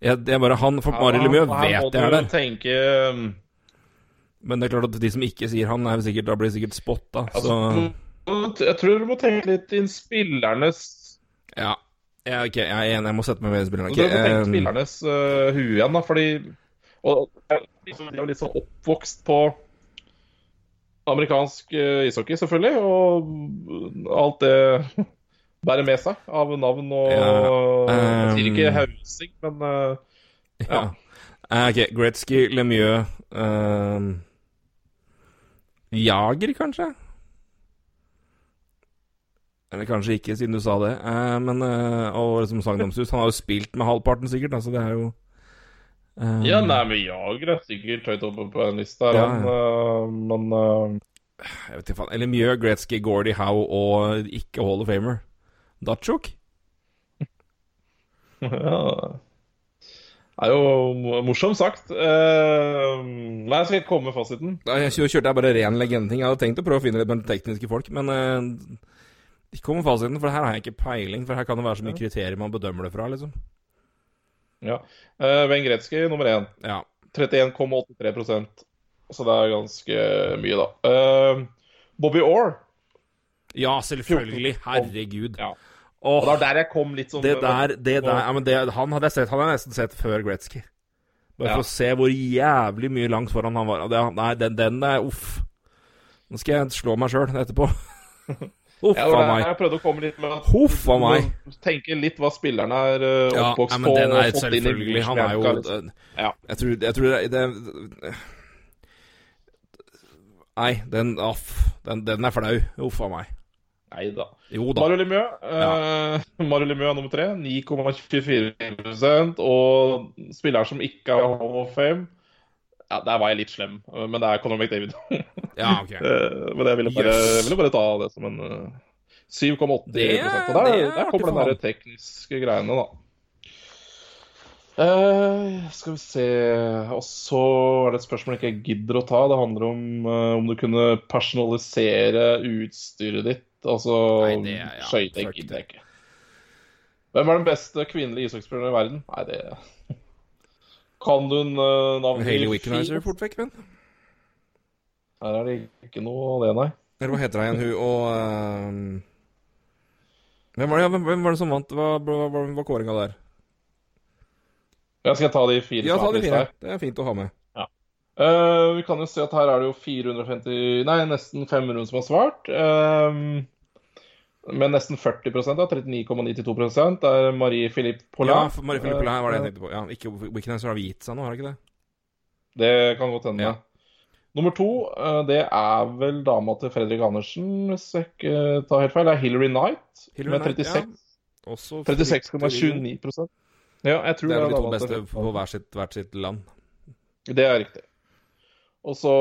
jeg, det er bare han For her- Lemieux vet jeg er der. tenke um, Men det er klart at de som ikke sier han, er sikkert, da blir sikkert spotta. Så Altså, jeg tror du må tenke litt inn spillernes ja. ja. Ok, jeg er enig. Jeg må sette meg med spillerne. Du må tenke spillernes uh, hue igjen, da, fordi Og De er jo litt sånn oppvokst på amerikansk uh, ishockey, selvfølgelig, og alt det <laughs> bærer med seg av navn og Ja, Jeg sier ikke um, hausing, men uh, <laughs> ja. ja. Ok, Gretzky, Lemieux eh, Jager, kanskje? Eller kanskje ikke, siden du sa det. Eh, men eh, Og liksom Sagnomsus. Han har jo spilt med halvparten, sikkert. Altså, det er jo um... Ja, nei, men Jager er sikkert høyt oppe på en liste her, Ja, han, eh, men uh... Jeg vet ikke faen. Eller Mjø, Gretzky, Gordie Howe og ikke Hall of Famer. Dachuk? <laughs> Ja Det er jo morsomt sagt. Uh, nei, jeg skal ikke komme med fasiten. Da jeg kjør- kjørte jeg bare ren legendeting. Jeg hadde tenkt å prøve å finne litt med tekniske folk, men eh, ikke kom med fasiten, for her har jeg ikke peiling. For her kan det være så mye kriterier man bedømmer det fra, liksom. Ja. Uh, Gretzky nummer én. Ja. 31,83% Så det er ganske mye, da. Eh, Bobby Orr. Ja, selvfølgelig. Herregud. Ja. Og det var der jeg kom litt sånn det der, det der ja, men det, Han hadde jeg sett, han hadde jeg nesten sett før Gretzky. Bare Ja. for å se hvor jævlig mye langt foran han var. Nei, den, den er uff. Nå skal jeg slå meg sjøl etterpå. <laughs> Uff Ja, meg. jeg prøvde å komme litt med Huffa meg. Tenke litt hva spillerne er uh, Ja, oppvokst ja, på. men den er selvfølgelig Han er jo liksom. Ja. Jeg tror, jeg tror det, det Nei, den Aff. Den, den er flau. Huffa meg. Nei da. Jo da. Mario Lemieux uh, <laughs> Mario Lemieux er nummer tre. 9,24% Og spillere som ikke har Hall of Fame Ja, Der var jeg litt slem, uh, men det er Conor McDavid. <laughs> Ja, ok. Uh, men jeg ville bare, Yes. ville bare ta det som en uh, 7,80 Det er- Og der, er der kommer den der tekniske greiene, da. Uh, skal vi se Og så er det et spørsmål jeg ikke gidder å ta. Det handler om uh, om du kunne personalisere utstyret ditt. Altså ja, skøyting gidder jeg ikke. Hvem er den beste kvinnelige ishockeyspilleren i verden? Nei, det Kan du en uh, navn Haley Wickenheiser fort vekk, men. Her er det ikke noe av det, nei. Eller hva heter hun igjen, hun og uh, hvem, var det, hvem, hvem var det som vant? Hva var kåringa der? Jeg skal ta de fire Ja, ta de fire. Det er fint å ha med. Eh, vi kan jo se at her er det jo 450 Nei, nesten 500 som har svart. Uh, med nesten 40 da, 39,92 Det er Marie Philippe Pollin. Ja, Marie Philippe Pollin var det jeg tenkte på. Ja, ikke Wickenheiser har gitt seg nå, har det ikke det? Det kan godt hende. Ja. Nummer to, eh, det er vel dama til Fredrik Andersen, hvis jeg ikke tar helt feil. Det er Hillary Knight Hillary med Knight, 36 Også 36,29% Ja, jeg tror Det er vel de to beste på hvert sitt, hvert sitt land. Det er riktig. Og så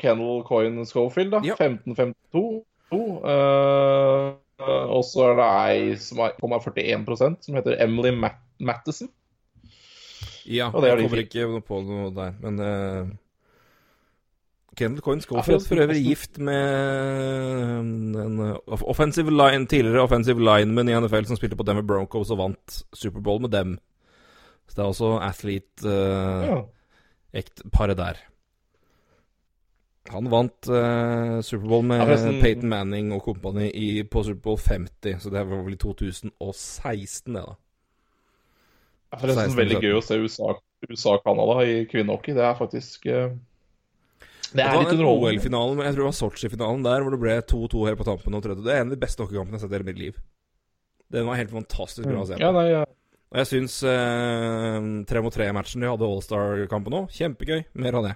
Kennel Coyne Schofield, da. Ja. 1552. Uh, og så er det ei som er 0,41% som heter Emily Matt Mattison. Ja, jeg kommer ikke på noe der, men uh, Kendal Coyne Schofield for øvrig gift med en uh, offensive line, tidligere offensive lineman i NFL som spilte på Denver Broncos og vant Superbowl med dem. Så det er også athlete uh, Ja. der. Han vant uh, Superbowl med Ja, sånn... Peyton Manning og kompani i- på Superbowl 50, så det var vel i 2016, det, da. Det er forresten 16, veldig gøy å se USA-Canada i kvinnehockey. Det er faktisk uh, Det er litt den underholdende. OL-finalen, jeg tror det var Sotsji-finalen der, hvor det ble 2-2 her på tampen. Og. Det er en av de beste hockeykampene jeg har sett i hele mitt liv. Den var helt fantastisk bra å se på. Ja, nei, ja. Og jeg syns eh, 3 mot 3-matchen de hadde All-Star-kampen òg, kjempegøy. Mer av det.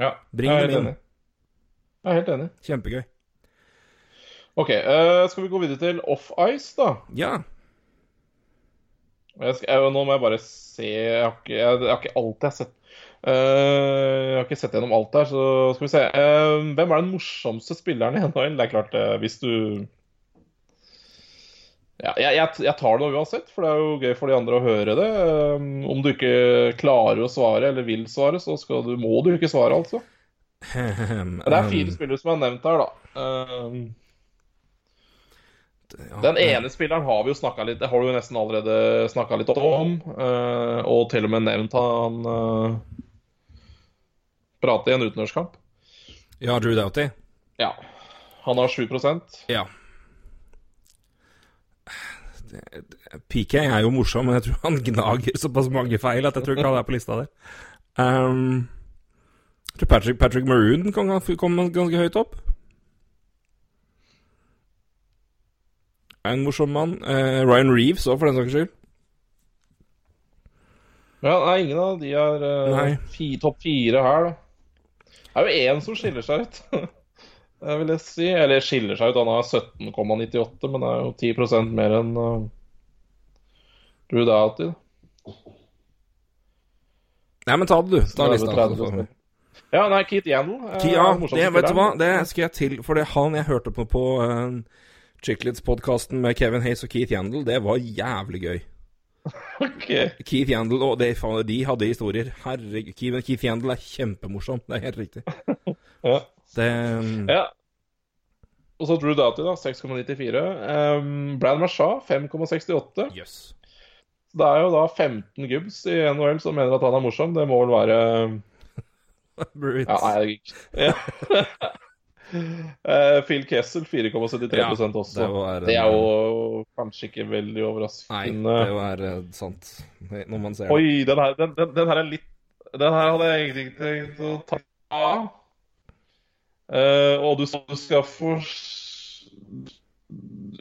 Ja. Bring jeg er helt enig. Jeg er helt enig. Kjempegøy. OK, uh, skal vi gå videre til off-ice, da? Ja. Jeg skal, jeg, nå må jeg bare se Jeg har ikke, jeg, har ikke alt jeg har sett. Uh, jeg har ikke sett gjennom alt her, så skal vi se. Uh, hvem er den morsomste spilleren i NHL? Det er klart, hvis du ja, jeg, jeg, jeg tar det uansett, for det er jo gøy for de andre å høre det. Um, om du ikke klarer å svare eller vil svare, så skal du, må du ikke svare, altså. Det er fire spillere som er nevnt her, da. Um, Den ene spilleren har vi jo snakka litt Det har du jo nesten allerede snakka litt om. Uh, og til og med nevnt han uh, prate i en utenlandskamp. Ja, Drew Doughty. Ja. Han har 7% Ja. PK er jo morsom, men jeg tror han gnager såpass mange feil at jeg tror ikke han er på lista der. Um, jeg tror Patrick, Patrick Maroon kan komme ganske høyt opp. Er en morsom mann. Uh, Ryan Reeves òg, for den saks skyld. Ja, nei, ingen av de er uh, fi, topp fire her, da. Det er jo én som skiller seg ut, <laughs> vil jeg si. Eller skiller seg ut, han har 17,98, men det er jo 10 mer enn uh, Drew Doughty. da. Nei, men ta det, du. Ta det lista. 30 så får vi- Ja, nei, Keith Yandel. eh, Ja, det, vet du hva, det skal jeg til. For det han jeg hørte på på uh, Chicklets-podkasten med Kevin Hayes og Keith Yandel, det var jævlig gøy. <laughs> Ok. Keith Yandel og de, de hadde historier. Herregud. Keith Yandel er kjempemorsom. Det er helt riktig. <laughs> Ja. Det ja. Og så Drew Doughty, da. 6,94. Um, Brad Marchand, 5,68. Yes. Det er jo da 15 gubbs i NHL som mener at han er morsom. Det må vel være. <laughs> Ja, nei, jeg... ja. <laughs> Eh, Phil Kessel 4,73 Ja, også. det var det er jo kanskje ikke veldig overraskende. Nei, det var uh, sant. Når man ser det. Oi, den her, den, den, den her er litt Den her hadde jeg egentlig ikke tenkt å ta Eh, og du, skal få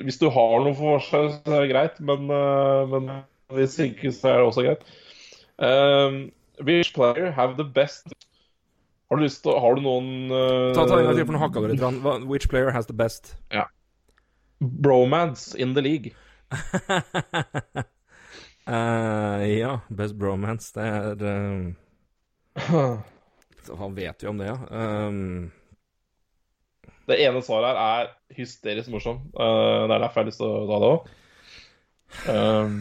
Hvis du har noe for seg, så er det greit, men, uh, men hvis ikke, så er det også greit. Uh, which player have the best Har du lyst til Har du noen uh... Ta, ta en gang til, for nå hakka du litt. Which player has the best? bromance in the league? <laughs> Ja, best bromance. Det er <laughs> um... Han vet jo om det, ja. Um, Det ene svaret her er hysterisk morsom. Uh, det er derfor jeg har lyst til å ta det òg. Um,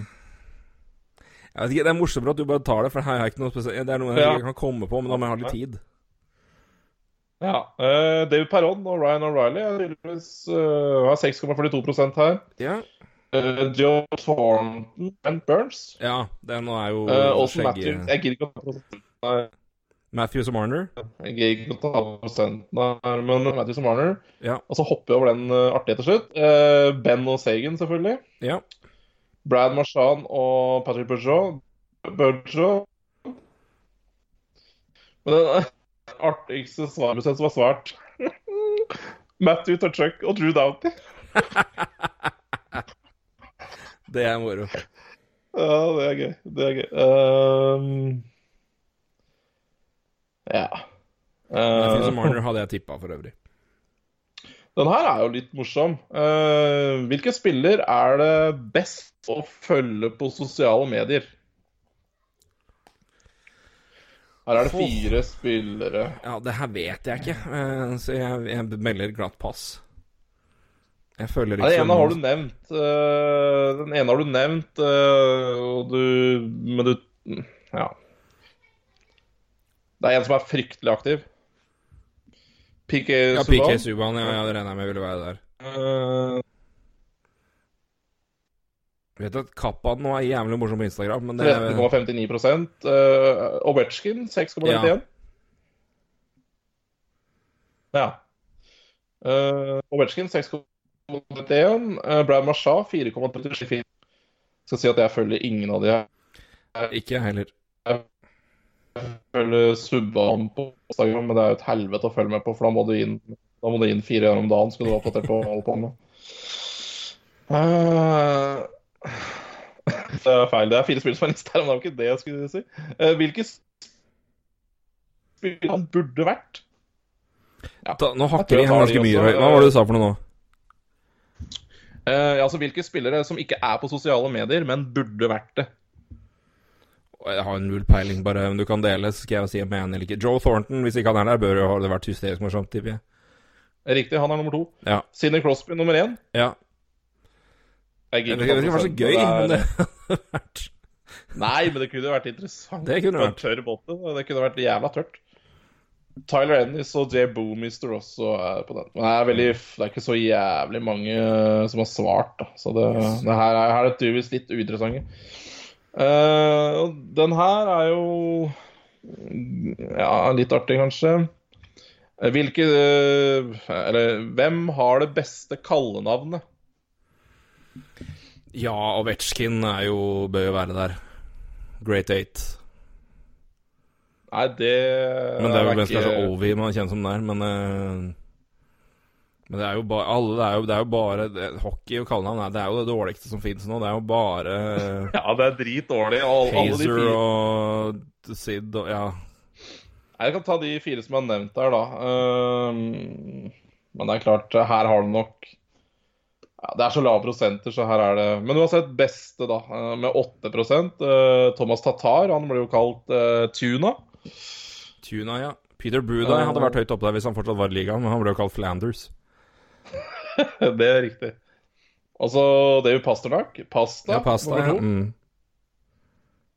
jeg vet ikke, Det er morsommere at du bare tar det, for her har jeg ikke noe spesielt. Det er noe jeg Ja. ikke kan komme på, men da må jeg ha litt tid. ja. Uh, David Perron og Ryan O'Reilly eh, har 6,42% her. Ja, Uh, Joe Thornton og Burns. ja det nå er jo Uh, skjegg- Jeg gidder ikke å ta prosenten. Matthews og Marner. Jeg gidder ikke å ta prosenten her, men Matthews og Marner. Ja. Og så hopper jeg over den uh, artige til slutt. Eh, ben og Sagan, selvfølgelig. Ja. Brad Marchand og Patrick Burgeau. Burgeau. Men den <laughs> artigste svarprosent som var svart <laughs> Matthew Tuchuk og Drew Doughty. <laughs> Det er moro. Ja, det er gøy. Det er gøy. Ehm, ja. Og Uh, Marner hadde jeg tippa for øvrig. den her er jo litt morsom. Uh, hvilken spiller er det best å følge på sosiale medier? Her er det fire spillere. Ja, det her vet jeg ikke, Uh, så jeg, jeg melder glatt pass. Jeg føler Ja, den ene har du nevnt. Uh, den ene har du nevnt, eh, og du Men du Ja. Det er en som er fryktelig aktiv. PK Ja, PK Subhaan, ja, ja, det regner jeg med ville være der. Eh, Vet at Kappa nå er jævlig morsom på Instagram, men det er 13,59 uh, Ovetsjkin 6,91. Ja. Uh, Ovetsjkin 6,91. Uh, Brad Marchand 4,34. Skal si at jeg følger ingen av de her. Ikke jeg heller. Jeg følger han på Instagram, men det er jo et helvete å følge med på, for da må du inn, må du inn fire ganger om dagen. Skal du være oppdatert på alt med. Eh, det er feil. Det er fire spill som er listet her, men det var ikke det jeg skulle si. Uh, hvilke spill han burde vært? Da, nå hakker vi ganske mye. også. Hva var det du sa for noe nå? Eh, altså hvilke spillere som ikke er på sosiale medier, men burde vært det. Jeg har null peiling, bare om du kan dele, så skal jeg jo si om jeg er enig eller ikke. Joe Thornton, hvis ikke han er der, bør jo ha det vært hysterisk morsomt, tipper jeg. Riktig, han er nummer to. Ja. Sidney Crosby nummer én. ja. Jeg gidder ikke det var så gøy, men det hadde vært Nei, men det kunne vært interessant. Det kunne vært. tørr båt. Det kunne vært jævla tørt. Tyler Ennis og J. Boomister også er på den. Men det er, veldig, det er ikke så jævlig mange eh, som har svart, da. Så det, det her, er, her er tydeligvis litt uinteressante. Eh, den her er jo Ja, litt artig, kanskje. Eh, Hvilke eh, Eller hvem har det beste kallenavnet? Ja, Ovetsjkin er jo bør jo være der. Great Eight. Nei, det Men det er jo ikke kanskje Ovi man kjenner som der, men eh, Men det er jo bare alle, det er jo, det er jo bare det, Hockey og kallenavn det er jo det dårligste som fins nå. Det er jo bare <laughs> Ja, det er dritdårlig. Alle Hazer og Sid og Ja. Jeg kan ta de fire som er nevnt her, da. Um, men det er klart, her har du nok ja, Det er så lave prosenter, så her er det Men uansett, beste, da, eh, med 8 uh, Thomas Tatar, han ble jo kalt uh, Tuna. Tuna, ja. Peter Bruday hadde vært høyt oppe der hvis han fortsatt var i ligaen, men han ble jo kalt Flanders. <laughs> det er riktig. Altså, det er jo Pasternak. Pasta. Ja, pasta, ja. nummer to. Mm.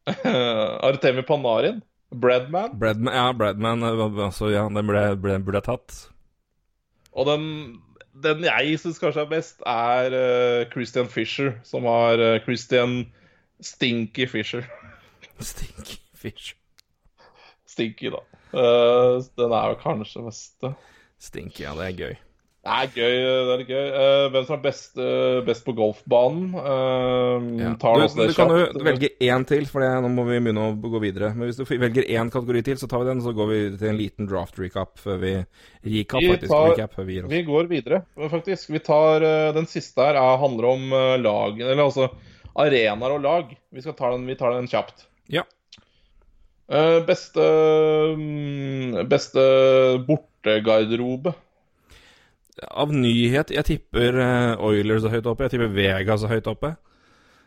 <laughs> Artemi Panarin. Breadman. Breadman, ja, Breadman, eh, altså, ja, den ble, ble, burde tatt. Og den, den jeg syns kanskje er best, er uh, Christian Fisher, som har uh, Christian Stinky Fisher. <laughs> Stinky Fisher. Stinky, da. Uh, den er jo kanskje beste. Stinky, ja, det er gøy. Det er gøy. det er gøy. Eh, hvem som er best, eh, best på golfbanen? Uh, Ja. tar Du, det du kan jo velge én til, for det, nå må vi begynne å gå videre. Men hvis du velger én kategori til, så tar vi den, så går vi til en liten draft recap før vi Recap, Vi faktisk. tar- recap før vi. Vi går videre, faktisk. Vi tar Den siste her er, handler om lag Eller altså arenaer og lag. Vi, ta den, vi tar den kjapt. Ja. Beste mm, Beste bortegarderobe. Av nyhet, jeg tipper eh, Oilers er høyt oppe. Jeg tipper Vegas er høyt oppe.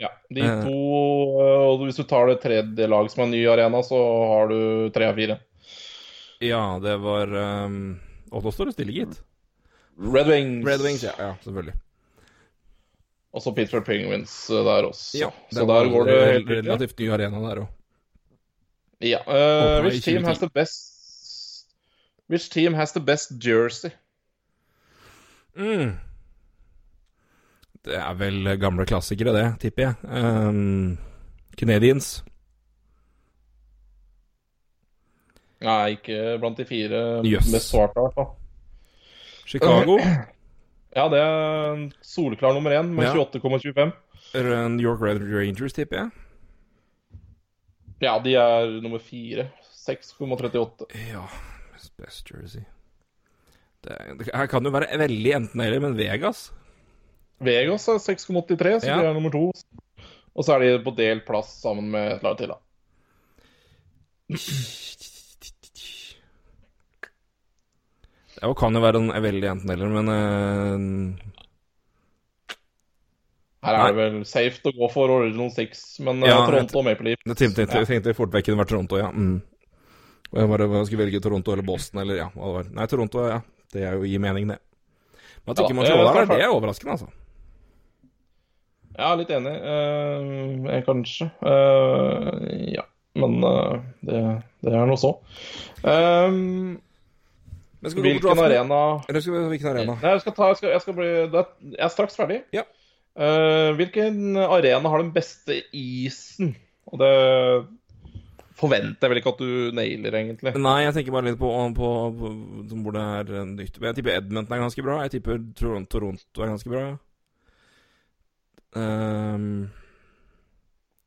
Ja. De Eh. to eh, Og hvis du tar det tredje lag som er ny arena, så har du tre av fire. Ja, det var um... Og nå står det stille, gitt. Red Wings. Red Wings, ja. ja selvfølgelig. Og så Pitford Penguins der også. Ja, så der går det helt riktig. relativt ny arena der òg. Ja. Uh, which team 2010. has the best Which team has the best jersey? Mm. Det er vel gamle klassikere, det, tipper jeg. Um, Canadians. Nei, ikke blant de fire yes. mest svarte, i hvert fall. Chicago. <clears throat> Ja, det er soleklar nummer én med Ja. 28,25. New York Red Rangers, tipper jeg. Ja, de er nummer fire. 6,38. Ja, best jersey det, det her kan jo være veldig enten-eller, men Vegas Vegas er 6,83, så Ja. de er nummer to. Og så er de på delt plass sammen med et lag til, da. Det kan jo være en veldig enten-eller, men uh... Her er det vel safe å gå for Original Six, men eh, Ja, Toronto og Maple Leaf Jeg tenkte, jeg tenkte fort vekk kunne vært Toronto, ja. Mm. Jeg bare jeg skulle velge Toronto eller Boston eller ja, det var. Nei, Toronto, ja. Det er jo gir mening, det. Men at Ja, ikke man Montreal er der, det er overraskende, altså. Ja, litt enig. Uh, kanskje. Uh, ja. Men uh, det, det er noe så. Um, hvilken arena Eller skal vi, hvilken arena? Nei, jeg skal ta Jeg skal, jeg skal bli Jeg er straks ferdig. Ja. Hvilken arena har den beste isen? Og det forventer jeg vel ikke at du nailer, egentlig. Nei, jeg tenker bare litt på, på, på, på hvor det er eh, nytt. Men Jeg tipper Edmonton er ganske bra. Jeg tipper Toronto, er ganske bra. Um,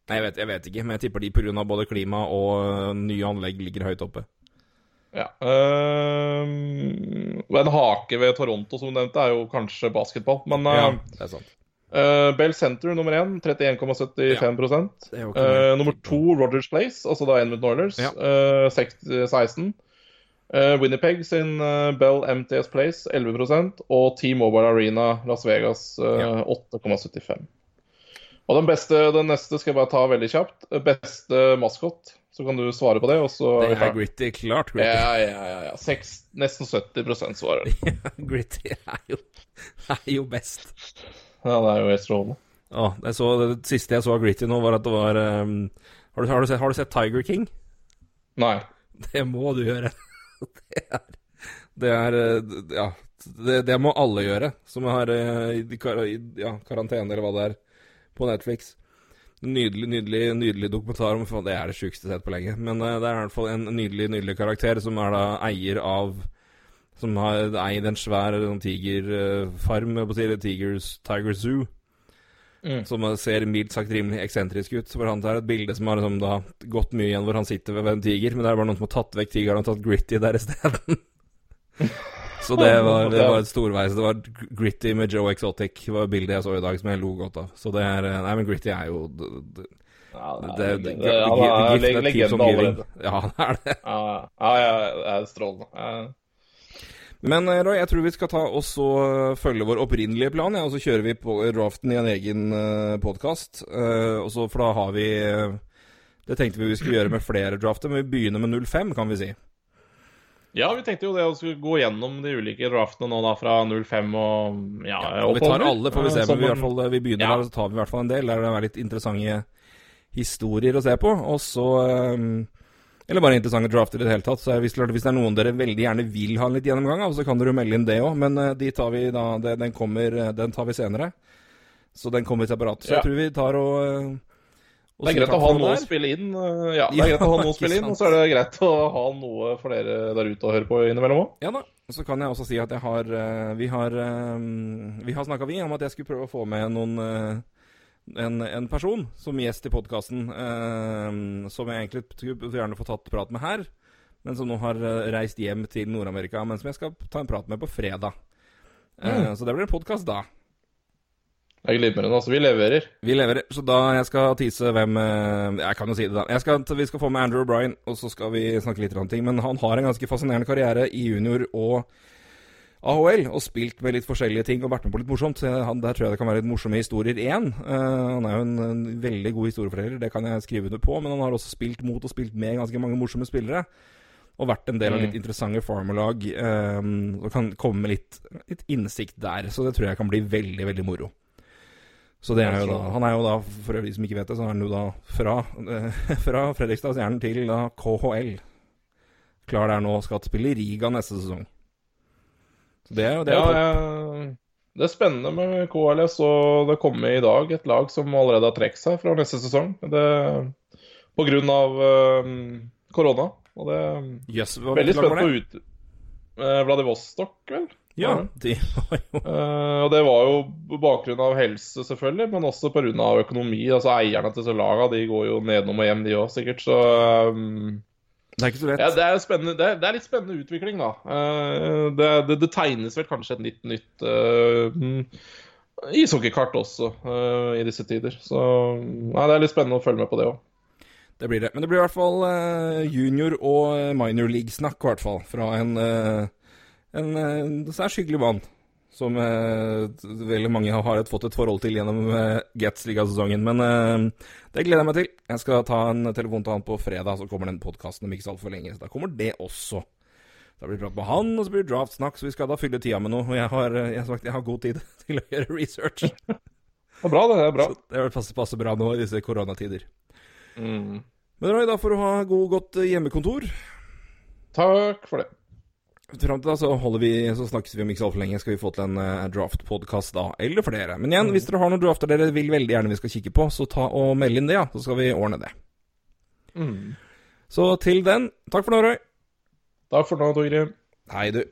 nei, jeg vet, jeg vet ikke, men jeg tipper de pga. både klima og øh, nye anlegg ligger høyt oppe. Ja. Um, en hake ved Toronto, som du nevnte, er jo kanskje basketball. Men Ja, uh, det er sant. Bell Center nummer én, 31,75 ja, mer. nummer to Rogers Place, altså da Edmund Oilers, Ja. uh, seks- 16. Eh, Winnipeg sin eh, Bell MTS Place 11% og T-Mobile Arena Las Vegas Ja. 8,75. Og den beste, den neste skal jeg bare ta veldig kjapt. Beste maskot. Så kan du svare på det, og så Det er gritty. Klart gritty. Ja, ja, ja. ja. Seks, nesten 70 svarer. <laughs> gritty er jo, er jo best. Ja, det er jo helt strålende. Ja, så, det siste jeg så av gritty nå, var at det var um, har, du, har, du sett, har du sett Tiger King? Nei. Det må du gjøre. <laughs> Det er, det er eh, Ja, det, det må alle gjøre som har eh, i i- ja, karantene, eller hva det er, på Netflix. Nydelig, nydelig nydelig dokumentar om Det er det sjukeste jeg har sett på lenge. Men eh, det er i hvert fall en nydelig nydelig karakter som er da eier av Som har eid en svær sånn tigerfarm, si, eller Tigers, Tiger Zoo. Mm. Som ser mildt sagt rimelig eksentrisk ut. For han tar et bilde som har liksom da gått mye igjen hvor han sitter ved en tiger, men det er bare noen som har tatt vekk tigeren og tatt Gritty der isteden. <laughs> Så det var, det var et storveis. Det var Gritty med Joe Exotic. Det var bildet jeg så i dag som jeg lo godt av. Så det er Nei, men Gritty er jo det, det, Ja, det, det, det, det, er leg- det, allerede. Ja, det er det. Ja, ja, ja, det er strålende. Ja. Men eh, Roy, jeg tror vi skal ta og eh, følge vår opprinnelige plan, ja, og så kjører vi på draften i en egen uh, podkast. for da har vi eh, Det tenkte vi vi skulle gjøre med flere drafter, men vi begynner med 05, kan vi si. Ja, vi tenkte jo det å skulle gå gjennom de ulike draftene nå da fra 05 og ja, Og vi tar alle, får vi se. Eh, Men vi, i hvert fall, vi begynner Ja. der, så tar vi i hvert fall en del. Der det er litt interessante historier å se på. Og så eh, Eller bare interessante drafter i det hele tatt. Så hvis, hvis det er noen dere veldig gjerne vil ha en litt gjennomgang av, så kan dere jo melde inn det òg. Men eh, de tar vi da, den, kommer, eh, den tar vi senere. Så den kommer separat. Så Ja. jeg tror vi tar og, eh, og Det er greit å ha noe å spille inn. Ja, det er greit å ha noe å spille inn, og så er det greit å ha noe for dere der ute å høre på innimellom òg. Ja da. Så kan jeg også si at jeg har Vi har, vi har snakka vi om at jeg skulle prøve å få med noen en, en person som gjest i podkasten, som jeg egentlig skulle gjerne få tatt prat med her, men som nå har eh, reist hjem til Nord-Amerika, men som jeg skal ta en prat med på fredag. Eh, Mm. Så det blir en podkast da. Jeg meg, altså. Vi leverer. Vi leverer. Så da jeg skal tease hvem eh, Jeg kan jo si det, da. Jeg skal, vi skal få med Andrew O'Brien, og så skal vi snakke litt om ting. Men han har en ganske fascinerende karriere i junior og AHL, og spilt med litt forskjellige ting og vært med på litt morsomt. Han, der tror jeg det kan være litt morsomme historier igjen. Uh, han er jo en, en veldig god historieforteller, det kan jeg skrive under på. Men han har også spilt mot og spilt med ganske mange morsomme spillere. Og vært en del av Mm. litt interessante farmerlag. Um, og kan komme med litt, litt innsikt der. Så det tror jeg kan bli veldig, veldig moro. Så det er jo da, Han er jo da, for de som ikke vet det, så er han jo da fra, eh, <laughs> fra Fredrikstad-Stjernen til da KHL. Klar der nå, skal spille i Riga neste sesong. Det det. er Ja, jeg, det er spennende med KLS, og det kommer i dag et lag som allerede har trukket seg fra neste sesong. Det, på grunn av eh, korona. Og det er veldig spent på ut... eh, Vladivostok, vel? Ja, det de var jo uh, og det var jo på bakgrunn av helse, selvfølgelig, men også pga. økonomi. Altså Eierne til disse laga, de går jo nedom og hjem, de òg, sikkert. Så um, Det er ikke så lett. ja, det er, det, er, det er litt spennende utvikling, da. Eh, det, det, det tegnes vel kanskje et litt nytt uh, ishockeykart også uh, i disse tider. Så ja, det er litt spennende å følge med på det òg. Det blir det. Men det blir i hvert fall junior- og minor league-snakk, i hvert fall. Fra en, en uh, særs hyggelig mann. Som eh, veldig mange har et, fått et forhold til gjennom eh, Gets-ligasesongen. Men eh, det gleder jeg meg til. Jeg skal ta en telefon til han på fredag, så kommer den podkasten om ikke så altfor lenge. Så da kommer det også. Da blir det prat med han, og så blir det draftsnakk, så vi skal da fylle tida med noe. Og jeg har, eh, jeg sagt jeg har god tid <laughs> til å gjøre research. Det er bra, det. det er bra. Så det passer, passer passe bra nå i disse koronatider. Mm. Men Roy, da får du ha god, godt eh, hjemmekontor. Takk for det. Fram til da så vi, så snakkes vi om ikke så altfor lenge. Skal vi få til en uh, draft-podkast da, eller flere. Men igjen, hvis dere har noen drafter dere vil veldig gjerne vi skal kikke på, så ta og meld inn det, ja. Så skal vi ordne det. Mm. Så til den, takk for nå, Roy. Takk for nå, Torgrim. Hei, du.